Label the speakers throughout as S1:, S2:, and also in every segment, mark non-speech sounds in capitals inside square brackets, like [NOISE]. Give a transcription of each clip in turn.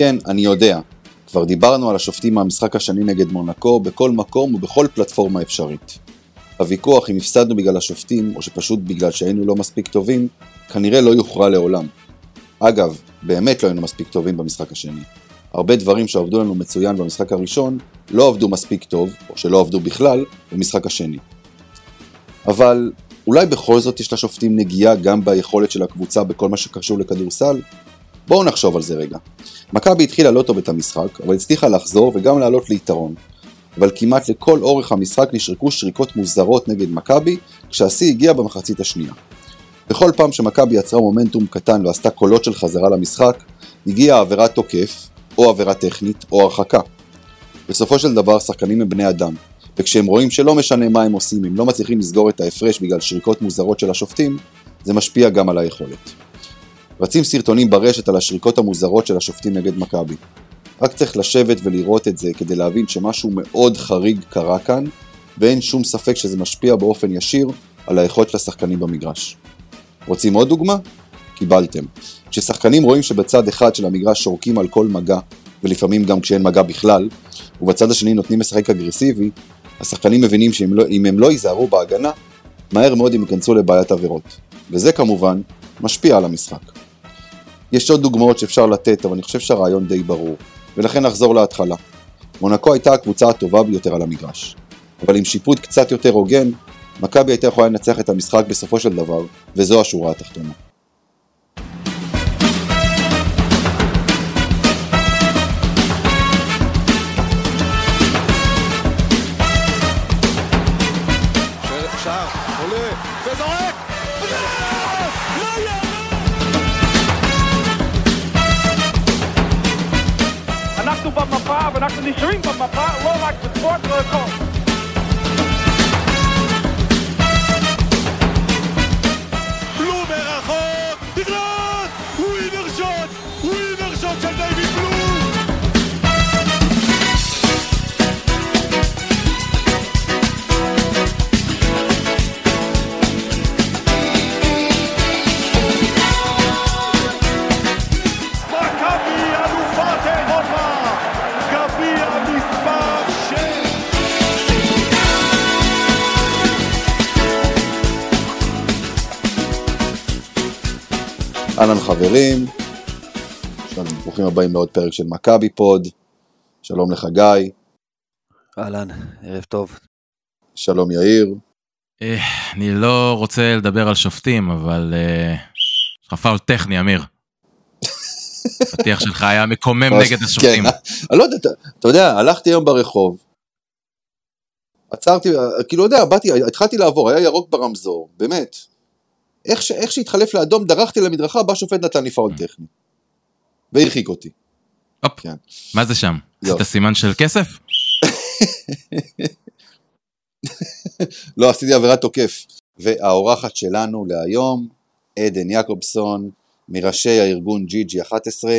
S1: כן, אני יודע. כבר דיברנו על השופטים מהמשחק השני נגד מונקו בכל מקום ובכל פלטפורמה אפשרית. הוויכוח אם הפסדנו בגלל השופטים, או שפשוט בגלל שהיינו לא מספיק טובים, כנראה לא יוכרע לעולם. אגב, באמת לא היינו מספיק טובים במשחק השני. הרבה דברים שעבדו לנו מצוין במשחק הראשון, לא עבדו מספיק טוב, או שלא עבדו בכלל, במשחק השני. אבל אולי בכל זאת יש לשופטים נגיעה גם ביכולת של הקבוצה בכל מה שקשור לכדורסל? בואו נחשוב על זה רגע. מכבי התחילה לא טוב את המשחק, אבל הצליחה לחזור וגם לעלות ליתרון. אבל כמעט לכל אורך המשחק נשרקו שריקות מוזרות נגד מכבי, כשהשיא הגיע במחצית השנייה. בכל פעם שמכבי יצרה מומנטום קטן ועשתה קולות של חזרה למשחק, הגיעה עבירת תוקף, או עבירה טכנית, או הרחקה. בסופו של דבר שחקנים הם בני אדם, וכשהם רואים שלא משנה מה הם עושים, הם לא מצליחים לסגור את ההפרש בגלל שריקות מוזרות של השופטים, זה משפיע גם על היכולת. רצים סרטונים ברשת על השריקות המוזרות של השופטים נגד מכבי. רק צריך לשבת ולראות את זה כדי להבין שמשהו מאוד חריג קרה כאן, ואין שום ספק שזה משפיע באופן ישיר על היכולת של השחקנים במגרש. רוצים עוד דוגמה? קיבלתם. כששחקנים רואים שבצד אחד של המגרש שורקים על כל מגע, ולפעמים גם כשאין מגע בכלל, ובצד השני נותנים לשחק אגרסיבי, השחקנים מבינים שאם לא, הם לא ייזהרו בהגנה, מהר מאוד הם ייכנסו לבעיית עבירות. וזה כמובן משפיע על המשחק. יש עוד דוגמאות שאפשר לתת, אבל אני חושב שהרעיון די ברור, ולכן נחזור להתחלה. מונקו הייתה הקבוצה הטובה ביותר על המגרש, אבל עם שיפוט קצת יותר הוגן, מכבי הייתה יכולה לנצח את המשחק בסופו של דבר, וזו השורה התחתונה.
S2: ואנחנו נשארים במפה, לא רק בספורט, לא הכל.
S1: אהלן חברים, שלום, ברוכים הבאים לעוד פרק של מכבי פוד, שלום לך גיא.
S3: אהלן, ערב טוב.
S1: שלום יאיר.
S4: אה, אני לא רוצה לדבר על שופטים, אבל אה, יש לך פאול טכני, אמיר. [LAUGHS] הפתיח שלך היה מקומם נגד השופטים.
S1: כן, אני לא יודע, אתה יודע, הלכתי היום ברחוב, עצרתי, כאילו, יודע, באתי, התחלתי לעבור, היה ירוק ברמזור, באמת. איך, ש, איך שהתחלף לאדום, דרכתי למדרכה, בא שופט נתן לי פאול טכני. והרחיק אותי.
S4: הופ, כן. מה זה שם? זה את הסימן של כסף? [LAUGHS]
S1: לא, עשיתי עבירת תוקף. והאורחת שלנו להיום, עדן יעקובסון, מראשי הארגון ג'י 11,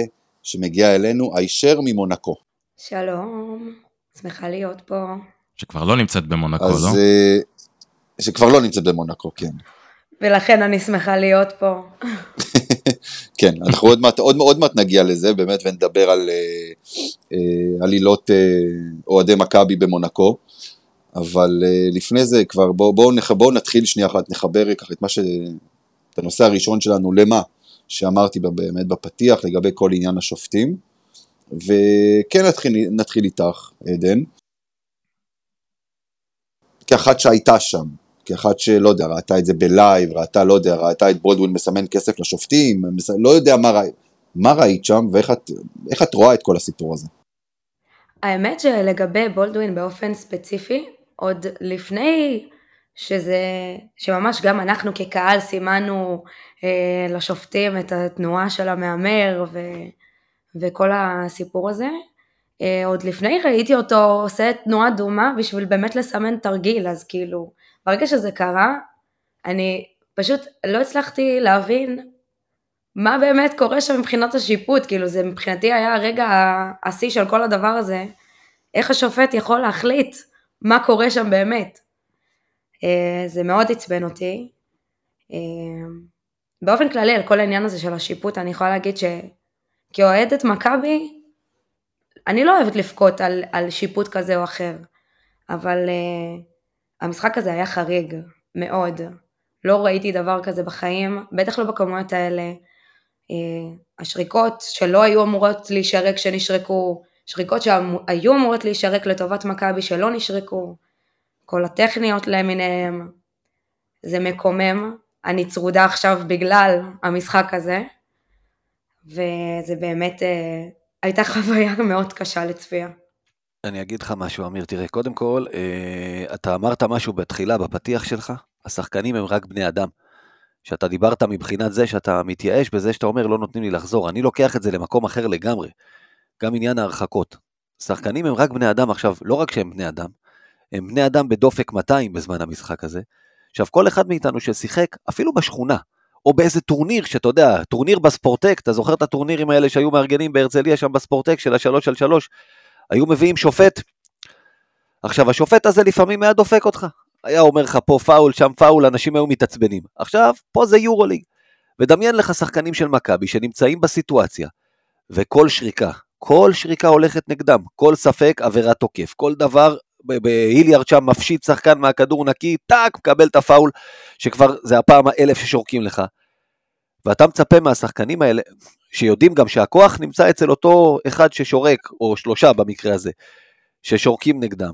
S1: שמגיע אלינו הישר ממונקו.
S5: שלום, שמחה להיות פה.
S4: שכבר לא נמצאת במונקו,
S1: אז,
S4: לא?
S1: אה, שכבר לא נמצאת במונקו, כן.
S5: ולכן אני שמחה להיות פה.
S1: כן, אנחנו עוד מעט, עוד, עוד מעט נגיע לזה באמת ונדבר על אה, אה, עלילות אה, אוהדי מכבי במונקו, אבל לפני זה כבר בואו בוא, בוא, בוא נתחיל שנייה אחת, נחבר ככה את מה ש... את הנושא הראשון שלנו למה שאמרתי באמת בפתיח לגבי כל עניין השופטים, וכן נתחיל, נתחיל איתך, עדן, כאחת שהייתה שם, כאחת שלא יודע, ראתה את זה בלייב, ראתה, לא יודע, ראתה את בולדווין מסמן כסף לשופטים, לא יודע מה, ראית, מה ראית שם ואיך את, את רואה את כל הסיפור הזה.
S5: האמת שלגבי בולדווין באופן ספציפי, עוד לפני שזה, שממש גם אנחנו כקהל סימנו אה, לשופטים את התנועה של המהמר ו, וכל הסיפור הזה, אה, עוד לפני ראיתי אותו עושה תנועה דומה בשביל באמת לסמן תרגיל, אז כאילו ברגע שזה קרה, אני פשוט לא הצלחתי להבין מה באמת קורה שם מבחינת השיפוט, כאילו זה מבחינתי היה הרגע השיא של כל הדבר הזה, איך השופט יכול להחליט מה קורה שם באמת. אה, זה מאוד עצבן אותי. אה, באופן כללי על כל העניין הזה של השיפוט אני יכולה להגיד שכאוהדת מכבי אני לא אוהבת לבכות על, על שיפוט כזה או אחר, אבל uh, המשחק הזה היה חריג, מאוד. לא ראיתי דבר כזה בחיים, בטח לא בכמויות האלה. Uh, השריקות שלא היו אמורות להישרק שנשרקו, שריקות שהיו אמורות להישרק לטובת מכבי שלא נשרקו, כל הטכניות למיניהם, זה מקומם, אני צרודה עכשיו בגלל המשחק הזה, וזה באמת אה, הייתה חוויה מאוד קשה לצפייה.
S3: אני אגיד לך משהו, אמיר, תראה, קודם כל, אה, אתה אמרת משהו בתחילה, בפתיח שלך, השחקנים הם רק בני אדם. שאתה דיברת מבחינת זה שאתה מתייאש בזה שאתה אומר לא נותנים לי לחזור, אני לוקח את זה למקום אחר לגמרי. גם עניין ההרחקות. שחקנים הם רק בני אדם עכשיו, לא רק שהם בני אדם, הם בני אדם בדופק 200 בזמן המשחק הזה. עכשיו, כל אחד מאיתנו ששיחק, אפילו בשכונה, או באיזה טורניר, שאתה יודע, טורניר בספורטק, אתה זוכר את הטורנירים האלה שהיו מארגנים בהרצליה שם בספורטק של השלוש על שלוש, היו מביאים שופט. עכשיו, השופט הזה לפעמים היה דופק אותך. היה אומר לך פה פאול, שם פאול, אנשים היו מתעצבנים. עכשיו, פה זה יורוליג. ודמיין לך שחקנים של מכבי שנמצאים בסיטואציה, וכל שריקה, כל שריקה הולכת נגדם, כל ספק עבירת תוקף, כל דבר היליארד שם מפשיט שחקן מהכדור נקי, טאק, מקבל את הפאול, שכבר זה הפעם האלף ששורקים לך. ואתה מצפה מהשחקנים האלה, שיודעים גם שהכוח נמצא אצל אותו אחד ששורק, או שלושה במקרה הזה, ששורקים נגדם.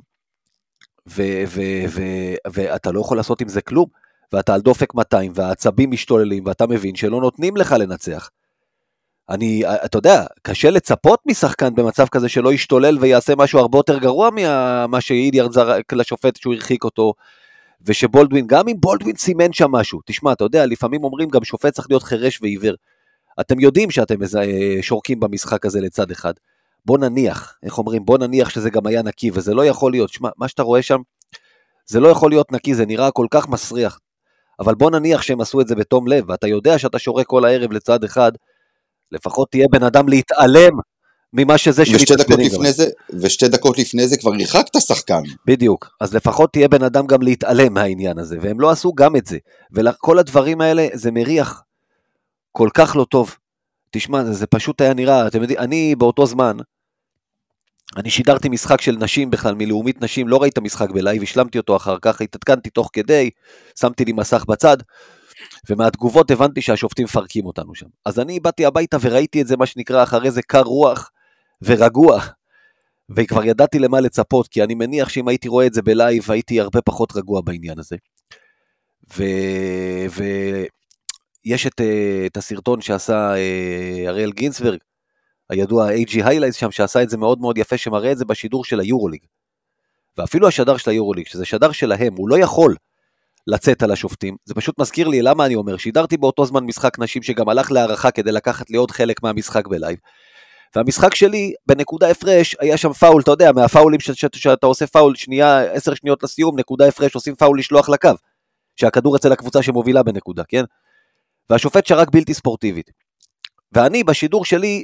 S3: ואתה לא יכול לעשות עם זה כלום, ואתה על דופק 200, והעצבים משתוללים, ואתה מבין שלא נותנים לך לנצח. אני, אתה יודע, קשה לצפות משחקן במצב כזה שלא ישתולל ויעשה משהו הרבה יותר גרוע ממה שאידיארד זרק לשופט שהוא הרחיק אותו, ושבולדווין, גם אם בולדווין סימן שם משהו, תשמע, אתה יודע, לפעמים אומרים גם שופט צריך להיות חירש ועיוור. אתם יודעים שאתם שורקים במשחק הזה לצד אחד. בוא נניח, איך אומרים, בוא נניח שזה גם היה נקי, וזה לא יכול להיות, שמע, מה שאתה רואה שם, זה לא יכול להיות נקי, זה נראה כל כך מסריח. אבל בוא נניח שהם עשו את זה בתום לב, ואתה יודע שאתה שורק כל הערב לצד אחד, לפחות תהיה בן אדם להתעלם ממה שזה
S1: ושתי דקות לפני זה, ושתי דקות לפני זה כבר הרחקת שחקן.
S3: בדיוק, אז לפחות תהיה בן אדם גם להתעלם מהעניין הזה, והם לא עשו גם את זה. וכל הדברים האלה, זה מריח כל כך לא טוב. תשמע, זה, זה פשוט היה נראה, אתם יודעים, אני באותו זמן, אני שידרתי משחק של נשים בכלל, מלאומית נשים, לא ראיתי את המשחק בלייב, השלמתי אותו אחר כך, התעדכנתי תוך כדי, שמתי לי מסך בצד, ומהתגובות הבנתי שהשופטים מפרקים אותנו שם. אז אני באתי הביתה וראיתי את זה, מה שנקרא, אחרי זה קר רוח ורגוע, וכבר ידעתי למה לצפות, כי אני מניח שאם הייתי רואה את זה בלייב, הייתי הרבה פחות רגוע בעניין הזה. ויש ו... את, אה, את הסרטון שעשה אה, אריאל גינסברג, הידוע AG Highlights שם, שעשה את זה מאוד מאוד יפה, שמראה את זה בשידור של היורוליג. ואפילו השדר של היורוליג, שזה שדר שלהם, הוא לא יכול לצאת על השופטים. זה פשוט מזכיר לי למה אני אומר, שידרתי באותו זמן משחק נשים שגם הלך להארכה כדי לקחת לי עוד חלק מהמשחק בלייב. והמשחק שלי, בנקודה הפרש, היה שם פאול, אתה יודע, מהפאולים ש- ש- שאתה עושה פאול שנייה, עשר שניות לסיום, נקודה הפרש, עושים פאול לשלוח לקו. שהכדור אצל הקבוצה שמובילה בנקודה, כן? והשופט שרק בלתי ספורטיבית. ואני, בשידור שלי,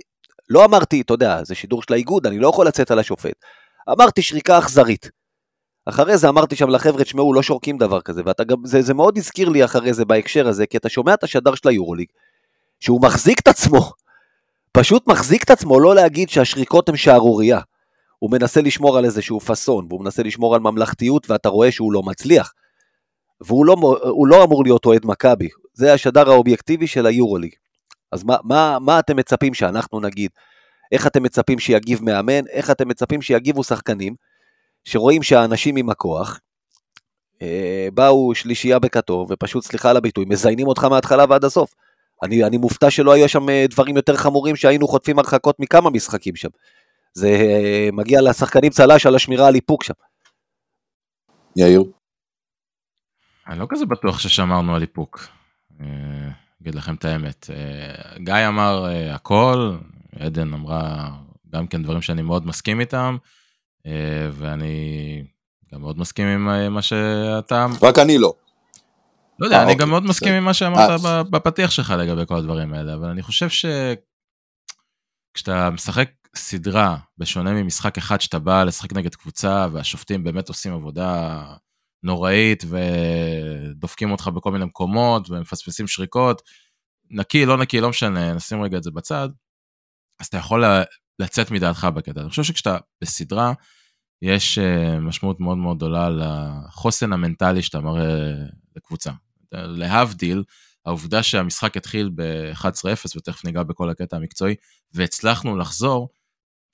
S3: לא אמרתי, אתה יודע, זה שידור של האיגוד, אני לא יכול לצאת על השופט. אמרתי שריקה אכזרית. אחרי זה אמרתי שם לחבר'ה, תשמעו, לא שורקים דבר כזה, ואתה גם, זה, זה מאוד הזכיר לי אחרי זה בהקשר הזה, כי אתה שומע את השדר של היורוליג, שהוא מחזיק את עצמו, פשוט מחזיק את עצמו לא להגיד שהשריקות הן שערורייה. הוא מנסה לשמור על איזשהו פאסון, והוא מנסה לשמור על ממלכתיות, ואתה רואה שהוא לא מצליח. והוא לא, לא אמור להיות אוהד מכבי, זה השדר האובייקטיבי של היורוליג. אז מה, מה, מה אתם מצפים שאנחנו נגיד? איך אתם מצפים שיגיב מאמן? איך אתם מצפים שיגיבו שחקנים? שרואים שהאנשים עם הכוח, אה, באו שלישייה בכתום, ופשוט, סליחה על הביטוי, מזיינים אותך מההתחלה ועד הסוף. אני, אני מופתע שלא היו שם אה, דברים יותר חמורים שהיינו חוטפים הרחקות מכמה משחקים שם. זה אה, מגיע לשחקנים צל"ש על השמירה על איפוק שם.
S1: יאיר?
S4: אני לא כזה בטוח ששמרנו על איפוק. אגיד לכם את האמת. גיא אמר הכל, עדן אמרה גם כן דברים שאני מאוד מסכים איתם. אה, ואני גם מאוד מסכים עם אה, מה שאתה...
S1: רק אני לא.
S4: לא יודע, אני אוקיי, גם מאוד מסכים עם מה שאמרת בפתיח שלך לגבי כל הדברים האלה, אבל אני חושב שכשאתה משחק סדרה, בשונה ממשחק אחד שאתה בא לשחק נגד קבוצה, והשופטים באמת עושים עבודה נוראית, ודופקים אותך בכל מיני מקומות, ומפספסים שריקות, נקי, לא נקי, לא משנה, נשים רגע את זה בצד, אז אתה יכול לצאת מדעתך בקטע. אני חושב שכשאתה בסדרה, יש uh, משמעות מאוד מאוד גדולה לחוסן המנטלי שאתה מראה לקבוצה. להבדיל, העובדה שהמשחק התחיל ב-11-0, ותכף ניגע בכל הקטע המקצועי, והצלחנו לחזור,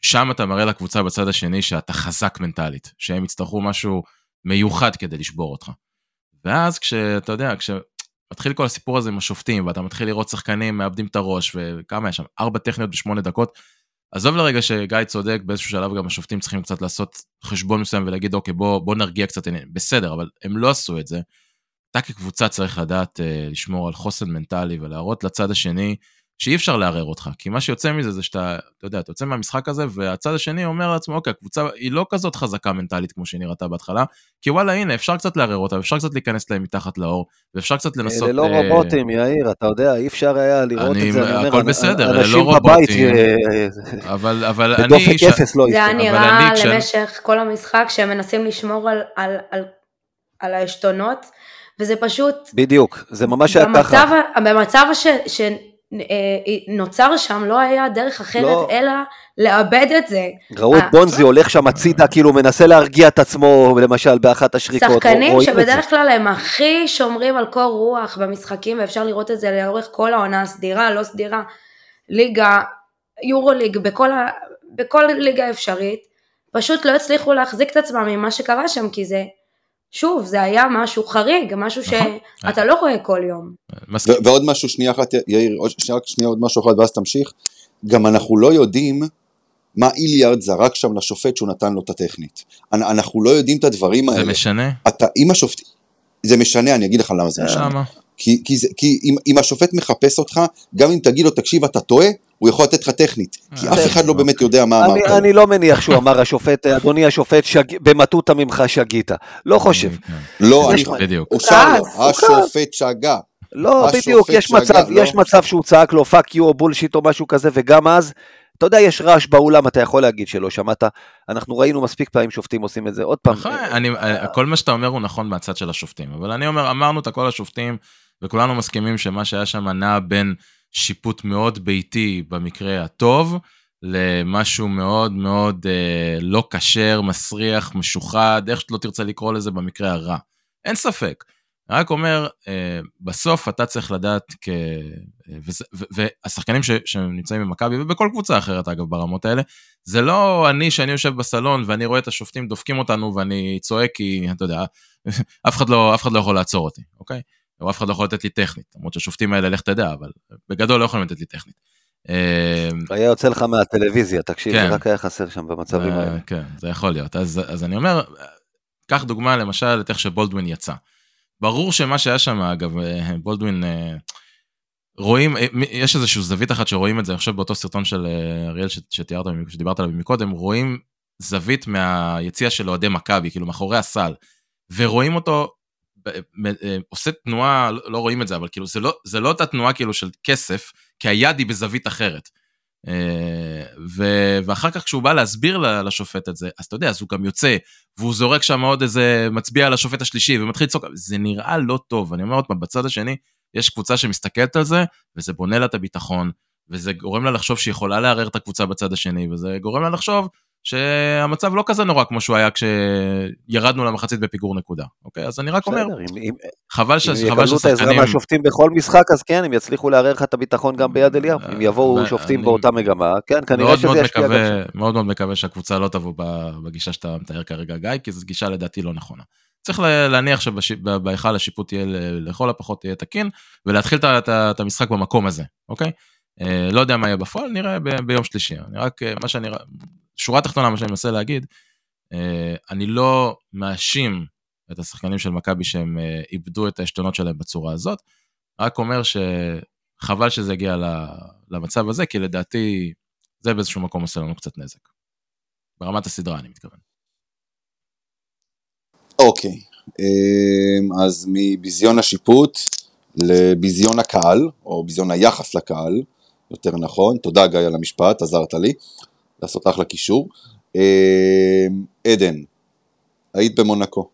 S4: שם אתה מראה לקבוצה בצד השני שאתה חזק מנטלית, שהם יצטרכו משהו מיוחד כדי לשבור אותך. ואז כשאתה יודע, כשמתחיל כל הסיפור הזה עם השופטים, ואתה מתחיל לראות שחקנים מאבדים את הראש, וכמה יש שם? ארבע טכניות בשמונה דקות. עזוב לרגע שגיא צודק, באיזשהו שלב גם השופטים צריכים קצת לעשות חשבון מסוים ולהגיד, אוקיי, בוא, בוא נרגיע קצת בסדר, אבל הם לא עשו את זה. אתה כקבוצה צריך לדעת uh, לשמור על חוסן מנטלי ולהראות לצד השני שאי אפשר לערער אותך, כי מה שיוצא מזה זה שאתה, אתה יודע, אתה יוצא מהמשחק הזה, והצד השני אומר לעצמו, אוקיי, הקבוצה היא לא כזאת חזקה מנטלית כמו שהיא נראתה בהתחלה, כי וואלה, הנה, אפשר קצת לערער אותה, אפשר קצת להיכנס להם מתחת לאור, ואפשר קצת לנסות...
S3: אלה לא אה, רובוטים, יאיר, אתה יודע, אי אפשר היה לראות
S4: אני,
S3: את זה,
S4: אני אומר, הכל בסדר, אלה לא רובוטים, אבל, אבל אני...
S3: בדופק אפס לא
S5: זה היה. נראה למשך כל המשחק שהם מנסים לשמור על, על, על, על העשתונות, וזה פשוט...
S3: בדיוק, זה ממש היה ככה.
S5: במצב, במצב ש, שנוצר שם לא היה דרך אחרת
S3: לא.
S5: אלא לאבד את זה.
S3: ראו את
S5: אה,
S3: בונזי הולך שם הצידה, כאילו מנסה להרגיע את עצמו, למשל, באחת השריקות.
S5: שחקנים. שבדרך כלל הם הכי שומרים על קור רוח במשחקים ואפשר לראות את זה לאורך כל העונה הסדירה, לא סדירה, ליגה, יורו ליג, בכל, ה... בכל ליגה אפשרית, פשוט לא הצליחו להחזיק את עצמם ממה שקרה שם כי זה, שוב, זה היה משהו חריג, משהו
S4: נכון.
S5: שאתה לא רואה כל יום.
S1: ועוד משהו, שנייה אחת, יאיר, רק שנייה עוד משהו אחד ואז תמשיך. גם אנחנו לא יודעים מה איליארד זרק שם לשופט שהוא נתן לו את הטכנית. אנ- אנחנו לא יודעים את הדברים
S4: זה
S1: האלה.
S4: משנה?
S1: אתה, אם השופט... זה משנה, אני אגיד לך למה זה משנה.
S4: למה?
S1: כי, כי, זה, כי אם, אם השופט מחפש אותך, גם אם תגיד לו, תקשיב, אתה טועה, הוא יכול לתת לך טכנית. כי
S4: אה,
S1: אף אחד לא
S4: אוקיי.
S1: באמת יודע מה
S3: אני,
S1: אמרת.
S3: אני לא מניח שהוא אמר השופט, אדוני השופט. במטותא ממך שגית. לא חושב.
S4: כן,
S1: לא,
S3: יש
S1: אני...
S3: מה-
S4: בדיוק.
S1: הוא שר לו, השופט שגה.
S3: לא, בדיוק, יש מצב,
S1: לא?
S3: יש מצב שהוא צעק לו fuck you או bullshit או משהו כזה, וגם אז, אתה יודע, יש רעש באולם, אתה יכול להגיד שלא שמעת. אנחנו ראינו מספיק פעמים שופטים עושים את זה. עוד פעם,
S4: נכון, אני, כל מה שאתה אומר הוא נכון מהצד של השופטים, אבל אני אומר, אמרנו את הכל השופטים, וכולנו מסכימים שמה שהיה שם נע בין שיפוט מאוד ביתי במקרה הטוב, למשהו מאוד מאוד אה, לא כשר, מסריח, משוחד, איך שלא תרצה לקרוא לזה במקרה הרע. אין ספק. רק אומר, אה, בסוף אתה צריך לדעת, כ... וזה, ו, והשחקנים ש, שנמצאים במכבי, ובכל קבוצה אחרת אגב ברמות האלה, זה לא אני שאני יושב בסלון ואני רואה את השופטים דופקים אותנו ואני צועק כי, אתה יודע, [LAUGHS] אף אחד לא, אף אחד לא יכול לעצור אותי, אוקיי? או אף אחד לא יכול לתת לי טכנית, למרות שהשופטים האלה, לך תדע, אבל בגדול לא יכולים לתת לי טכנית. אה,
S3: היה יוצא לך מהטלוויזיה, תקשיב,
S4: כן.
S3: זה רק היה חסר שם במצבים
S4: אה,
S3: האלה.
S4: כן, זה יכול להיות. אז, אז אני אומר, קח דוגמה למשל את איך שבולדווין יצא. ברור שמה שהיה שם, אגב, אה, בולדווין, אה, רואים, יש איזושהי זווית אחת שרואים את זה, אני חושב באותו סרטון של אריאל שתיארת, שדיברת עליו מקודם, רואים זווית מהיציע של אוהדי מכבי, כאילו מאחורי הסל, ורואים אותו עושה תנועה, לא- לא רואים את זה, אבל כאילו זה לא, זה לא אותה תנועה כאילו של כסף, כי היד היא בזווית אחרת. אה, ו- ואחר כך כשהוא בא להסביר לשופט את זה, אז אתה יודע, אז הוא גם יוצא, והוא זורק שם עוד איזה מצביע על השופט השלישי, ומתחיל לצעוק, זה נראה לא טוב. אני אומר עוד פעם, בצד השני, יש קבוצה שמסתכלת על זה, וזה בונה לה את הביטחון, וזה גורם לה לחשוב שהיא יכולה לערער את הקבוצה בצד השני, וזה גורם לה לחשוב שהמצב לא כזה נורא כמו שהוא היה כשירדנו למחצית בפיגור נקודה, אוקיי? אז אני רק אומר,
S3: בסדר, אם- אם
S4: חבל ש-
S3: אם יקבלו את העזרה. מהשופטים בכל משחק, אז כן, הם יצליחו לערער לך את הביטחון גם ביד אליהו. אם יבואו
S4: ואני-
S3: שופטים באותה מגמה, כן, כנראה שזה ישפיע גם שם.
S4: מאוד מאוד מקווה שהקבוצה לא תבוא בגישה שאתה מתאר כרגע, גיא, כי זו גישה לדעתי לא נכונה. צריך להניח שבהיכל השיפוט יהיה לכל הפחות יהיה תקין, ולהתחיל את המשחק במקום הזה, אוקיי? אה, לא יודע מה יהיה בפועל, נראה ביום שלישי. אני רק, אה, מה שאני, שורה תחתונה, מה שאני מנסה להגיד, אה, אני לא מאשים את השחקנים של מכבי שהם אה, איבדו את העשתונות שלהם בצורה הזאת, רק אומר שחבל שזה הגיע למצב הזה, כי לדעתי זה באיזשהו מקום עושה לנו קצת נזק. ברמת הסדרה אני מתכוון.
S1: אוקיי, אמ, אז מביזיון השיפוט לביזיון הקהל, או ביזיון היחס לקהל, יותר נכון, תודה גיא על המשפט, עזרת לי, לעשות אחלה קישור. אמ, עדן, היית במונקו,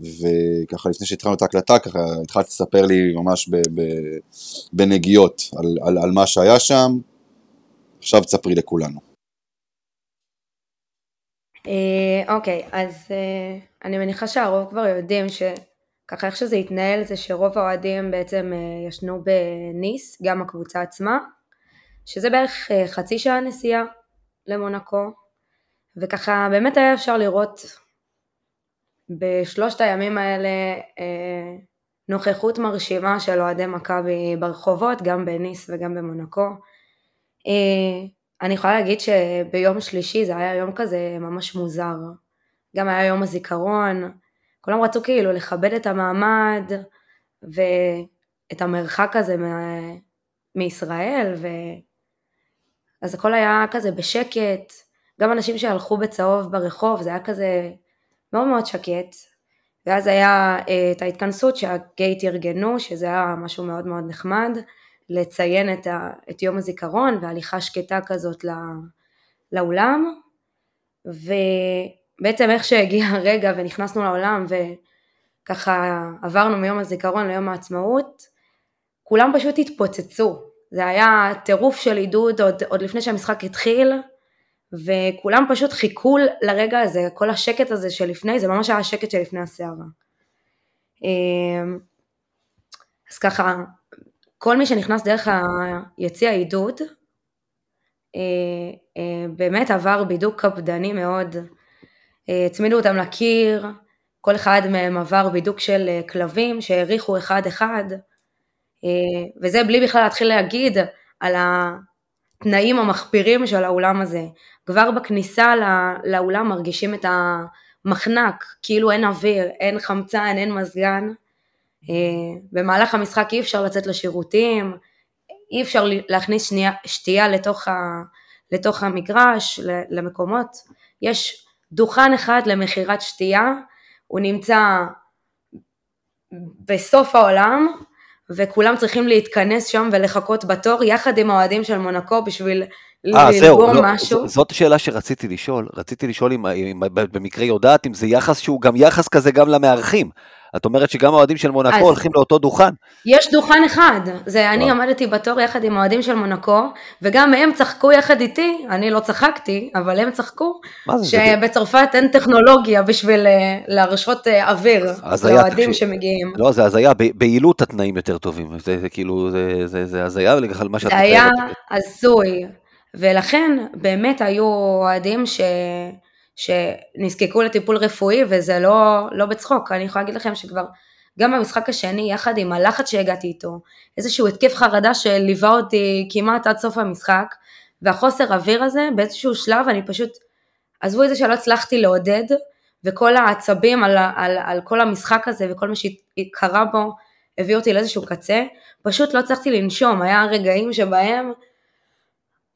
S1: וככה לפני שהתחלנו את ההקלטה, ככה התחלת לספר לי ממש בנגיעות על, על, על מה שהיה שם, עכשיו תספרי לכולנו.
S5: אה, אוקיי, אז אה, אני מניחה שהרוב כבר יודעים שככה איך שזה התנהל זה שרוב האוהדים בעצם אה, ישנו בניס, גם הקבוצה עצמה, שזה בערך חצי שעה נסיעה למונקו, וככה באמת היה אפשר לראות בשלושת הימים האלה אה, נוכחות מרשימה של אוהדי מכבי ברחובות, גם בניס וגם במונקו. אה, אני יכולה להגיד שביום שלישי זה היה יום כזה ממש מוזר. גם היה יום הזיכרון, כולם רצו כאילו לכבד את המעמד ואת המרחק הזה מ- מישראל, ו... אז הכל היה כזה בשקט, גם אנשים שהלכו בצהוב ברחוב, זה היה כזה מאוד מאוד שקט. ואז היה אה, את ההתכנסות שהגייט ארגנו, שזה היה משהו מאוד מאוד נחמד, לציין את, ה, את יום הזיכרון והליכה שקטה כזאת לא, לאולם. ובעצם איך שהגיע [LAUGHS] הרגע ונכנסנו לאולם וככה עברנו מיום הזיכרון ליום העצמאות, כולם פשוט התפוצצו. זה היה טירוף של עידוד עוד, עוד לפני שהמשחק התחיל, וכולם פשוט חיכו לרגע הזה, כל השקט הזה שלפני, זה ממש היה השקט שלפני הסערה. אמ, אז ככה, כל מי שנכנס דרך היציע עידוד, אה, אה, באמת עבר בידוק קפדני מאוד. אה, הצמידו אותם לקיר, כל אחד מהם עבר בידוק של כלבים שהעריכו אחד אחד, וזה בלי בכלל להתחיל להגיד על התנאים המחפירים של האולם הזה. כבר בכניסה לאולם מרגישים את המחנק, כאילו אין אוויר, אין חמצן, אין מזגן. אה, במהלך המשחק אי אפשר לצאת לשירותים, אי אפשר להכניס שנייה, שתייה לתוך, ה, לתוך המגרש, למקומות. יש דוכן אחד למכירת שתייה, הוא נמצא בסוף העולם, וכולם צריכים להתכנס שם ולחכות בתור יחד עם האוהדים של מונקו בשביל
S3: אה, זהו, לא, משהו. זאת השאלה שרציתי לשאול. רציתי לשאול אם, אם במקרה יודעת אם זה יחס שהוא גם יחס כזה גם למארחים. את אומרת שגם האוהדים של מונקו הולכים לאותו דוכן.
S5: יש דוכן אחד, זה אני עמדתי בתור יחד עם האוהדים של מונקו, וגם הם צחקו יחד איתי, אני לא צחקתי, אבל הם צחקו, שבצרפת אין טכנולוגיה בשביל אה, להרשות אה, אוויר לאוהדים שמגיעים.
S3: לא, זה הזיה, ביעילות התנאים יותר טובים, זה, כאילו, זה הזיה.
S5: זה היה הזוי. ולכן באמת היו אוהדים ש... שנזקקו לטיפול רפואי וזה לא, לא בצחוק, אני יכולה להגיד לכם שכבר גם במשחק השני יחד עם הלחץ שהגעתי איתו, איזשהו התקף חרדה שליווה אותי כמעט עד סוף המשחק והחוסר אוויר הזה באיזשהו שלב אני פשוט, עזבו את זה שלא הצלחתי לעודד וכל העצבים על, על, על כל המשחק הזה וכל מה שקרה בו הביא אותי לאיזשהו קצה, פשוט לא הצלחתי לנשום, היה רגעים שבהם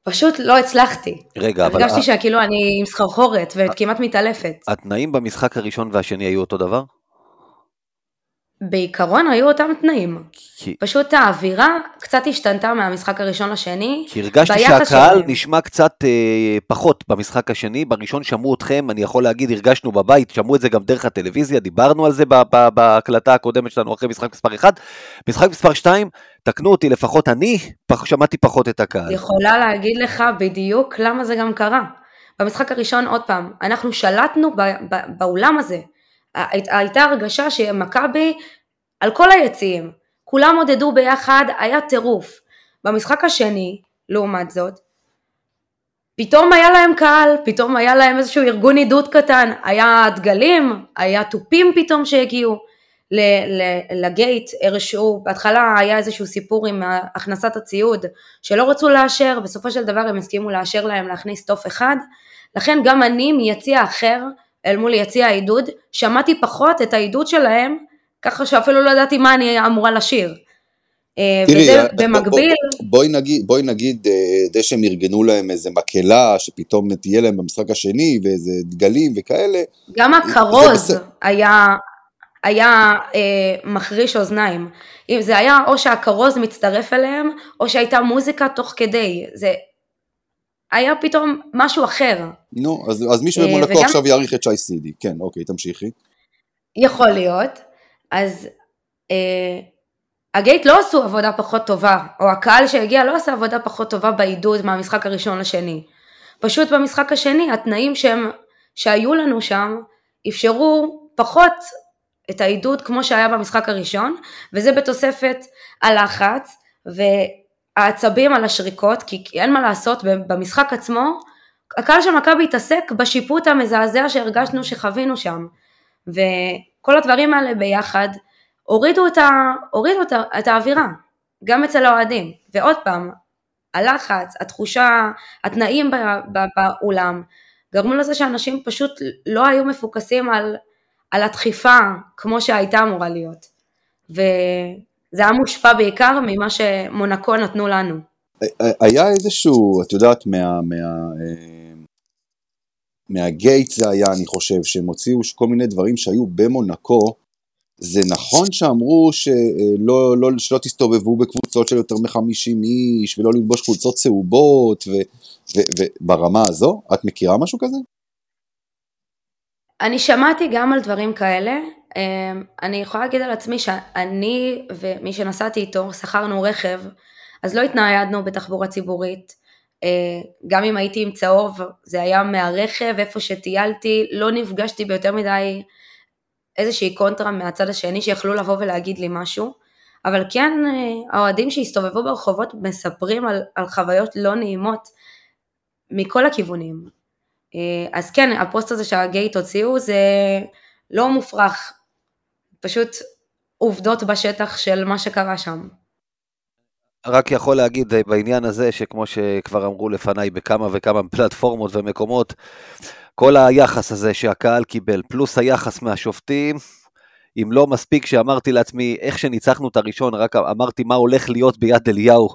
S5: פשוט לא הצלחתי.
S3: רגע, אבל...
S5: הרגשתי שכאילו אני עם סחרחורת וכמעט מתעלפת.
S3: התנאים במשחק הראשון והשני היו אותו דבר?
S5: בעיקרון היו אותם תנאים. כי... פשוט האווירה קצת השתנתה מהמשחק הראשון לשני.
S3: כי הרגשתי שהקהל שלהם. נשמע קצת אה, פחות במשחק השני, בראשון שמעו אתכם, אני יכול להגיד, הרגשנו בבית, שמעו את זה גם דרך הטלוויזיה, דיברנו על זה בהקלטה הקודמת שלנו אחרי משחק מספר 1. משחק מספר 2, תקנו אותי, לפחות אני פח, שמעתי פחות את הקהל.
S5: יכולה להגיד לך בדיוק למה זה גם קרה. במשחק הראשון, עוד פעם, אנחנו שלטנו באולם הזה. הייתה הרגשה שמכבי על כל היציעים, כולם עודדו ביחד, היה טירוף. במשחק השני, לעומת זאת, פתאום היה להם קהל, פתאום היה להם איזשהו ארגון עידוד קטן, היה דגלים, היה תופים פתאום שהגיעו לגייט, הרשו, בהתחלה היה איזשהו סיפור עם הכנסת הציוד שלא רצו לאשר, בסופו של דבר הם הסכימו לאשר להם להכניס תוף אחד, לכן גם אני מיציע אחר אל מול יציע העידוד, שמעתי פחות את העידוד שלהם, ככה שאפילו לא ידעתי מה אני אמורה לשיר.
S1: אה, תראי, וזה אה, במקביל... בואי נגיד, בואי נגיד, אה, זה שהם ארגנו להם איזה מקהלה, שפתאום תהיה להם במשחק השני, ואיזה דגלים וכאלה.
S5: גם הכרוז היה, היה אה, מחריש אוזניים. אם זה היה או שהכרוז מצטרף אליהם, או שהייתה מוזיקה תוך כדי. זה היה פתאום משהו אחר.
S1: נו, אז, אז מישהו במונקו וגם... עכשיו יעריך את שי סידי. כן, אוקיי, תמשיכי.
S5: יכול להיות. אז אה, הגייט לא עשו עבודה פחות טובה, או הקהל שהגיע לא עשה עבודה פחות טובה בעידוד מהמשחק הראשון לשני. פשוט במשחק השני התנאים שהם, שהיו לנו שם אפשרו פחות את העידוד כמו שהיה במשחק הראשון, וזה בתוספת הלחץ והעצבים על השריקות, כי אין מה לעשות, במשחק עצמו הקהל של מכבי התעסק בשיפוט המזעזע שהרגשנו שחווינו שם, וכל הדברים האלה ביחד הורידו את, ה, הורידו את, ה, את האווירה, גם אצל האוהדים, ועוד פעם, הלחץ, התחושה, התנאים באולם, גרמו לזה שאנשים פשוט לא היו מפוקסים על, על הדחיפה כמו שהייתה אמורה להיות. וזה היה מושפע בעיקר ממה שמונקו נתנו לנו.
S1: היה איזשהו, את יודעת, מה... מה אה, מהגייט זה היה, אני חושב, שהם הוציאו כל מיני דברים שהיו במונקו, זה נכון שאמרו שלא, לא, שלא תסתובבו בקבוצות של יותר מ-50 איש, ולא ללבוש קבוצות צהובות, וברמה הזו, את מכירה משהו כזה?
S5: אני שמעתי גם על דברים כאלה, אני יכולה להגיד על עצמי שאני ומי שנסעתי איתו שכרנו רכב, אז לא התניידנו בתחבורה ציבורית, אה, גם אם הייתי עם צהוב זה היה מהרכב איפה שטיילתי, לא נפגשתי ביותר מדי איזושהי קונטרה מהצד השני שיכלו לבוא ולהגיד לי משהו, אבל כן אה, האוהדים שהסתובבו ברחובות מספרים על, על חוויות לא נעימות מכל הכיוונים. אה, אז כן, הפוסט הזה שהגייט הוציאו זה לא מופרך, פשוט עובדות בשטח של מה שקרה שם.
S3: רק יכול להגיד אה, בעניין הזה, שכמו שכבר אמרו לפניי בכמה וכמה פלטפורמות ומקומות, כל היחס הזה שהקהל קיבל, פלוס היחס מהשופטים, אם לא מספיק שאמרתי לעצמי, איך שניצחנו את הראשון, רק אמרתי מה הולך להיות ביד אליהו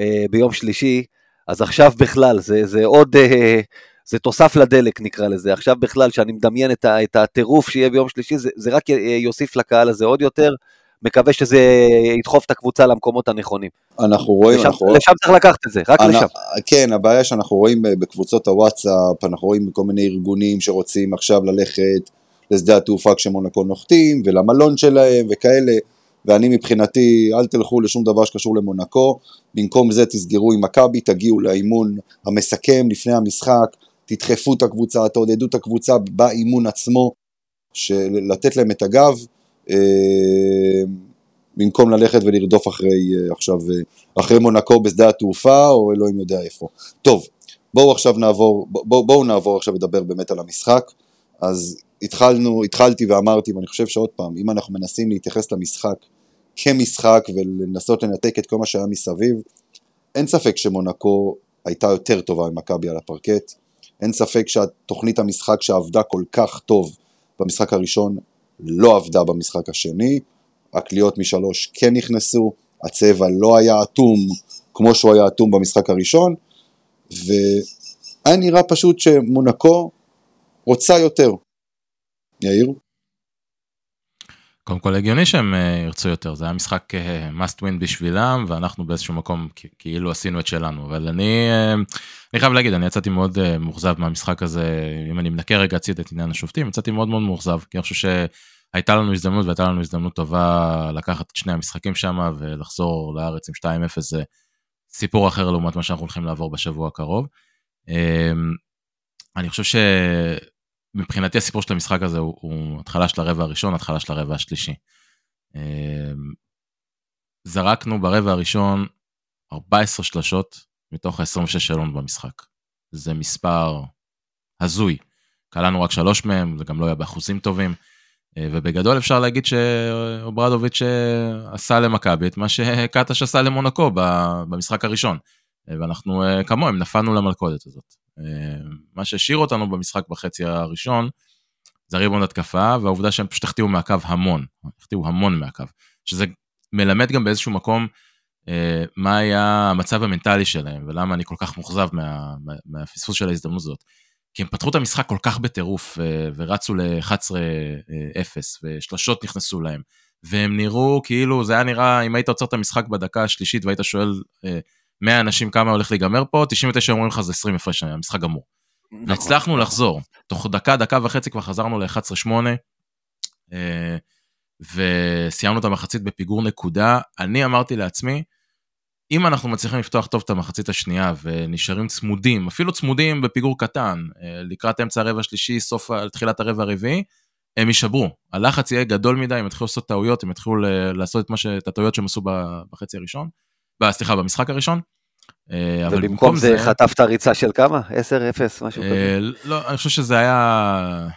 S3: אה, ביום שלישי, אז עכשיו בכלל, זה, זה עוד, אה, זה תוסף לדלק נקרא לזה, עכשיו בכלל, שאני מדמיין את, ה, את הטירוף שיהיה ביום שלישי, זה, זה רק יוסיף לקהל הזה עוד יותר. מקווה שזה ידחוף את הקבוצה למקומות הנכונים.
S1: אנחנו רואים,
S3: לשם,
S1: אנחנו...
S3: לשם צריך לקחת את זה, רק אני, לשם.
S1: כן, הבעיה שאנחנו רואים אה, בקבוצות הוואטסאפ, אנחנו רואים כל מיני ארגונים שרוצים עכשיו ללכת לשדה התעופה כשמונקו נוחתים, ולמלון שלהם וכאלה, ואני מבחינתי, אל תלכו לשום דבר שקשור למונקו, במקום זה תסגרו עם מכבי, תגיעו לאימון המסכם לפני המשחק, תדחפו את הקבוצה, תעודדו את הקבוצה באימון עצמו, לתת להם את הגב, אה, במקום ללכת ולרדוף אחרי אה, עכשיו, אה, אחרי מונקו בשדה התעופה, או אלוהים יודע איפה. טוב, בואו עכשיו נעבור, בואו בוא נעבור עכשיו לדבר באמת על המשחק. אז התחלנו, התחלתי ואמרתי, ואני חושב שעוד פעם, אם אנחנו מנסים להתייחס למשחק כמשחק ולנסות לנתק את כל מה שהיה מסביב, אין ספק שמונקו הייתה יותר טובה ממכבי על הפרקט, אין ספק שהתוכנית המשחק שעבדה כל כך טוב במשחק הראשון לא עבדה במשחק השני, הקליעות משלוש כן נכנסו, הצבע לא היה אטום כמו שהוא היה אטום במשחק הראשון, והיה נראה פשוט שמונקו רוצה יותר. יאיר?
S4: קודם כל הגיוני שהם uh, ירצו יותר, זה היה משחק uh, must win בשבילם, ואנחנו באיזשהו מקום כאילו עשינו את שלנו, אבל אני, uh, אני חייב להגיד, אני יצאתי מאוד מאוכזב מהמשחק הזה, אם אני מנקה רגע הציד את עניין השופטים, יצאתי מאוד מאוד מאוכזב, כי אני חושב שהייתה לנו הזדמנות והייתה לנו הזדמנות טובה לקחת את שני המשחקים שם ולחזור לארץ עם 2-0, זה סיפור אחר לעומת מה שאנחנו הולכים לעבור בשבוע הקרוב. Uh, אני חושב ש... מבחינתי הסיפור של המשחק הזה הוא, הוא התחלה של הרבע הראשון, התחלה של הרבע השלישי. אמ, זרקנו ברבע הראשון 14 שלשות מתוך ה-26 שלנו במשחק. זה מספר הזוי. קלענו רק שלוש מהם, זה גם לא היה באחוזים טובים. אה, ובגדול אפשר להגיד שאוברדוביץ' אה, עשה למכבי את מה שקטש עשה למונקו במשחק הראשון. אה, ואנחנו כמוהם נפלנו למלכודת הזאת. מה שהשאיר אותנו במשחק בחצי הראשון, זה הריבון התקפה, והעובדה שהם פשוט החטיאו מהקו המון, החטיאו המון מהקו, שזה מלמד גם באיזשהו מקום אה, מה היה המצב המנטלי שלהם, ולמה אני כל כך מאוכזב מה, מה, מהפספוס של ההזדמנות הזאת. כי הם פתחו את המשחק כל כך בטירוף, אה, ורצו ל-11-0, ושלשות נכנסו להם, והם נראו כאילו, זה היה נראה, אם היית עוצר את המשחק בדקה השלישית והיית שואל אה, 100 אנשים כמה הולך להיגמר פה, 99 אומרים לך זה 20 הפרש, המשחק גמור. נכון. והצלחנו לחזור, תוך דקה, דקה וחצי כבר חזרנו ל-11-8, אה, וסיימנו את המחצית בפיגור נקודה. אני אמרתי לעצמי, אם אנחנו מצליחים לפתוח טוב את המחצית השנייה ונשארים צמודים, אפילו צמודים בפיגור קטן, אה, לקראת אמצע הרבע השלישי, סוף, תחילת הרבע הרביעי, הם יישברו. הלחץ יהיה גדול מדי, הם יתחילו לעשות טעויות, הם יתחילו לעשות את, ש... את הטעויות שהם עשו בחצי הראשון, סליחה, במשחק הראשון.
S3: אה, ובמקום זה, זה חטפת ריצה של כמה? 10-0, משהו
S4: אה, כזה? לא, אני חושב שזה היה...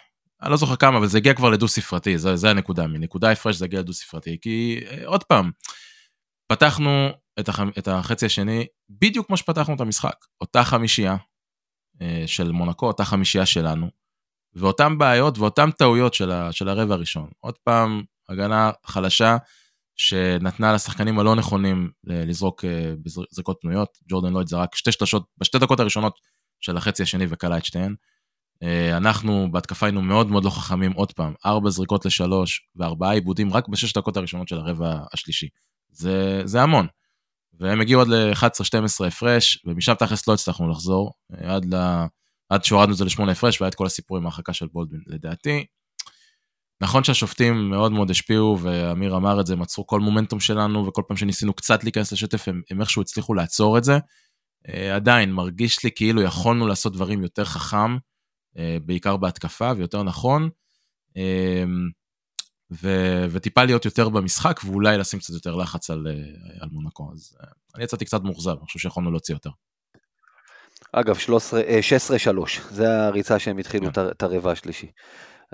S4: אני לא זוכר כמה, אבל זה הגיע כבר לדו ספרתי, זה, זה הנקודה, מנקודה הפרש זה הגיע לדו ספרתי, כי עוד פעם, פתחנו את, הח... את החצי השני בדיוק כמו שפתחנו את המשחק. אותה חמישייה אה, של מונקו, אותה חמישייה שלנו, ואותן בעיות ואותן טעויות של, ה... של הרבע הראשון. עוד פעם, הגנה חלשה שנתנה לשחקנים הלא נכונים לזרוק אה, בזריקות פנויות. ג'ורדן לויד זרק שתי שלשות בשתי דקות הראשונות של החצי השני וקלע את שתיהן. אה, אנחנו בהתקפה היינו מאוד מאוד לא חכמים עוד פעם, ארבע זריקות לשלוש וארבעה עיבודים רק בשש דקות הראשונות של הרבע השלישי. זה, זה המון. והם הגיעו עד ל-11-12 הפרש, ומשם תכלס לא הצלחנו לחזור, עד, ל... עד שהורדנו את זה לשמונה הפרש, והיה את כל הסיפור עם ההרחקה של בולדווין. לדעתי, נכון שהשופטים מאוד מאוד השפיעו, ואמיר אמר את זה, הם עצרו כל מומנטום שלנו, וכל פעם שניסינו קצת להיכנס לשטף, הם, הם איכשהו הצליחו לעצור את זה. אה, עדיין, מרגיש לי כאילו יכולנו לעשות דברים יותר חכם, אה, בעיקר בהתקפה, ויותר נכון. אה, ו- וטיפה להיות יותר במשחק ואולי לשים קצת יותר לחץ על, על מונקו. אז אני יצאתי קצת מאוכזב, אני חושב שיכולנו להוציא יותר.
S3: אגב, 16-3, אה, זה הריצה שהם התחילו כן. את הרבע השלישי.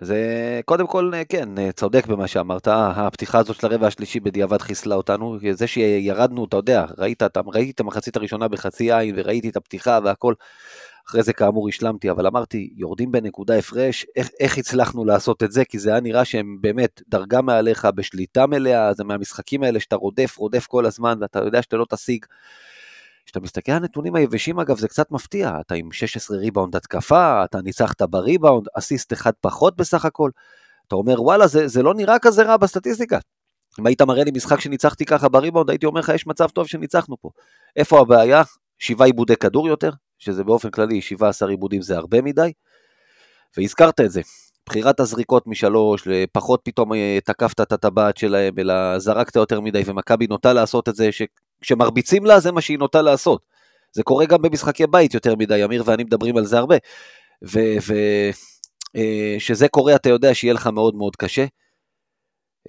S3: זה קודם כל, כן, צודק במה שאמרת, הפתיחה הזאת של הרבע השלישי בדיעבד חיסלה אותנו, זה שירדנו, אתה יודע, ראית, את המחצית הראשונה בחצי עין וראיתי את הפתיחה והכל, אחרי זה כאמור השלמתי, אבל אמרתי, יורדים בנקודה הפרש, איך, איך הצלחנו לעשות את זה? כי זה היה נראה שהם באמת דרגה מעליך, בשליטה מלאה, זה מהמשחקים האלה שאתה רודף, רודף כל הזמן, ואתה יודע שאתה לא תשיג. כשאתה מסתכל על הנתונים היבשים אגב זה קצת מפתיע, אתה עם 16 ריבאונד התקפה, אתה ניצחת בריבאונד, אסיסט אחד פחות בסך הכל, אתה אומר וואלה זה, זה לא נראה כזה רע בסטטיסטיקה. אם היית מראה לי משחק שניצחתי ככה בריבאונד הייתי אומר לך יש מצב טוב שניצחנו פה. איפה הבעיה? שבעה עיבודי כדור יותר, שזה באופן כללי 17 עיבודים זה הרבה מדי, והזכרת את זה, בחירת הזריקות משלוש, פחות פתאום אה, תקפת את הטבעת שלהם, אלא זרקת יותר מדי, ומכבי נוטה לעשות את זה, שכשמרביצים לה זה מה שהיא נוטה לעשות. זה קורה גם במשחקי בית יותר מדי, אמיר ואני מדברים על זה הרבה. וכשזה אה, קורה אתה יודע שיהיה לך מאוד מאוד קשה.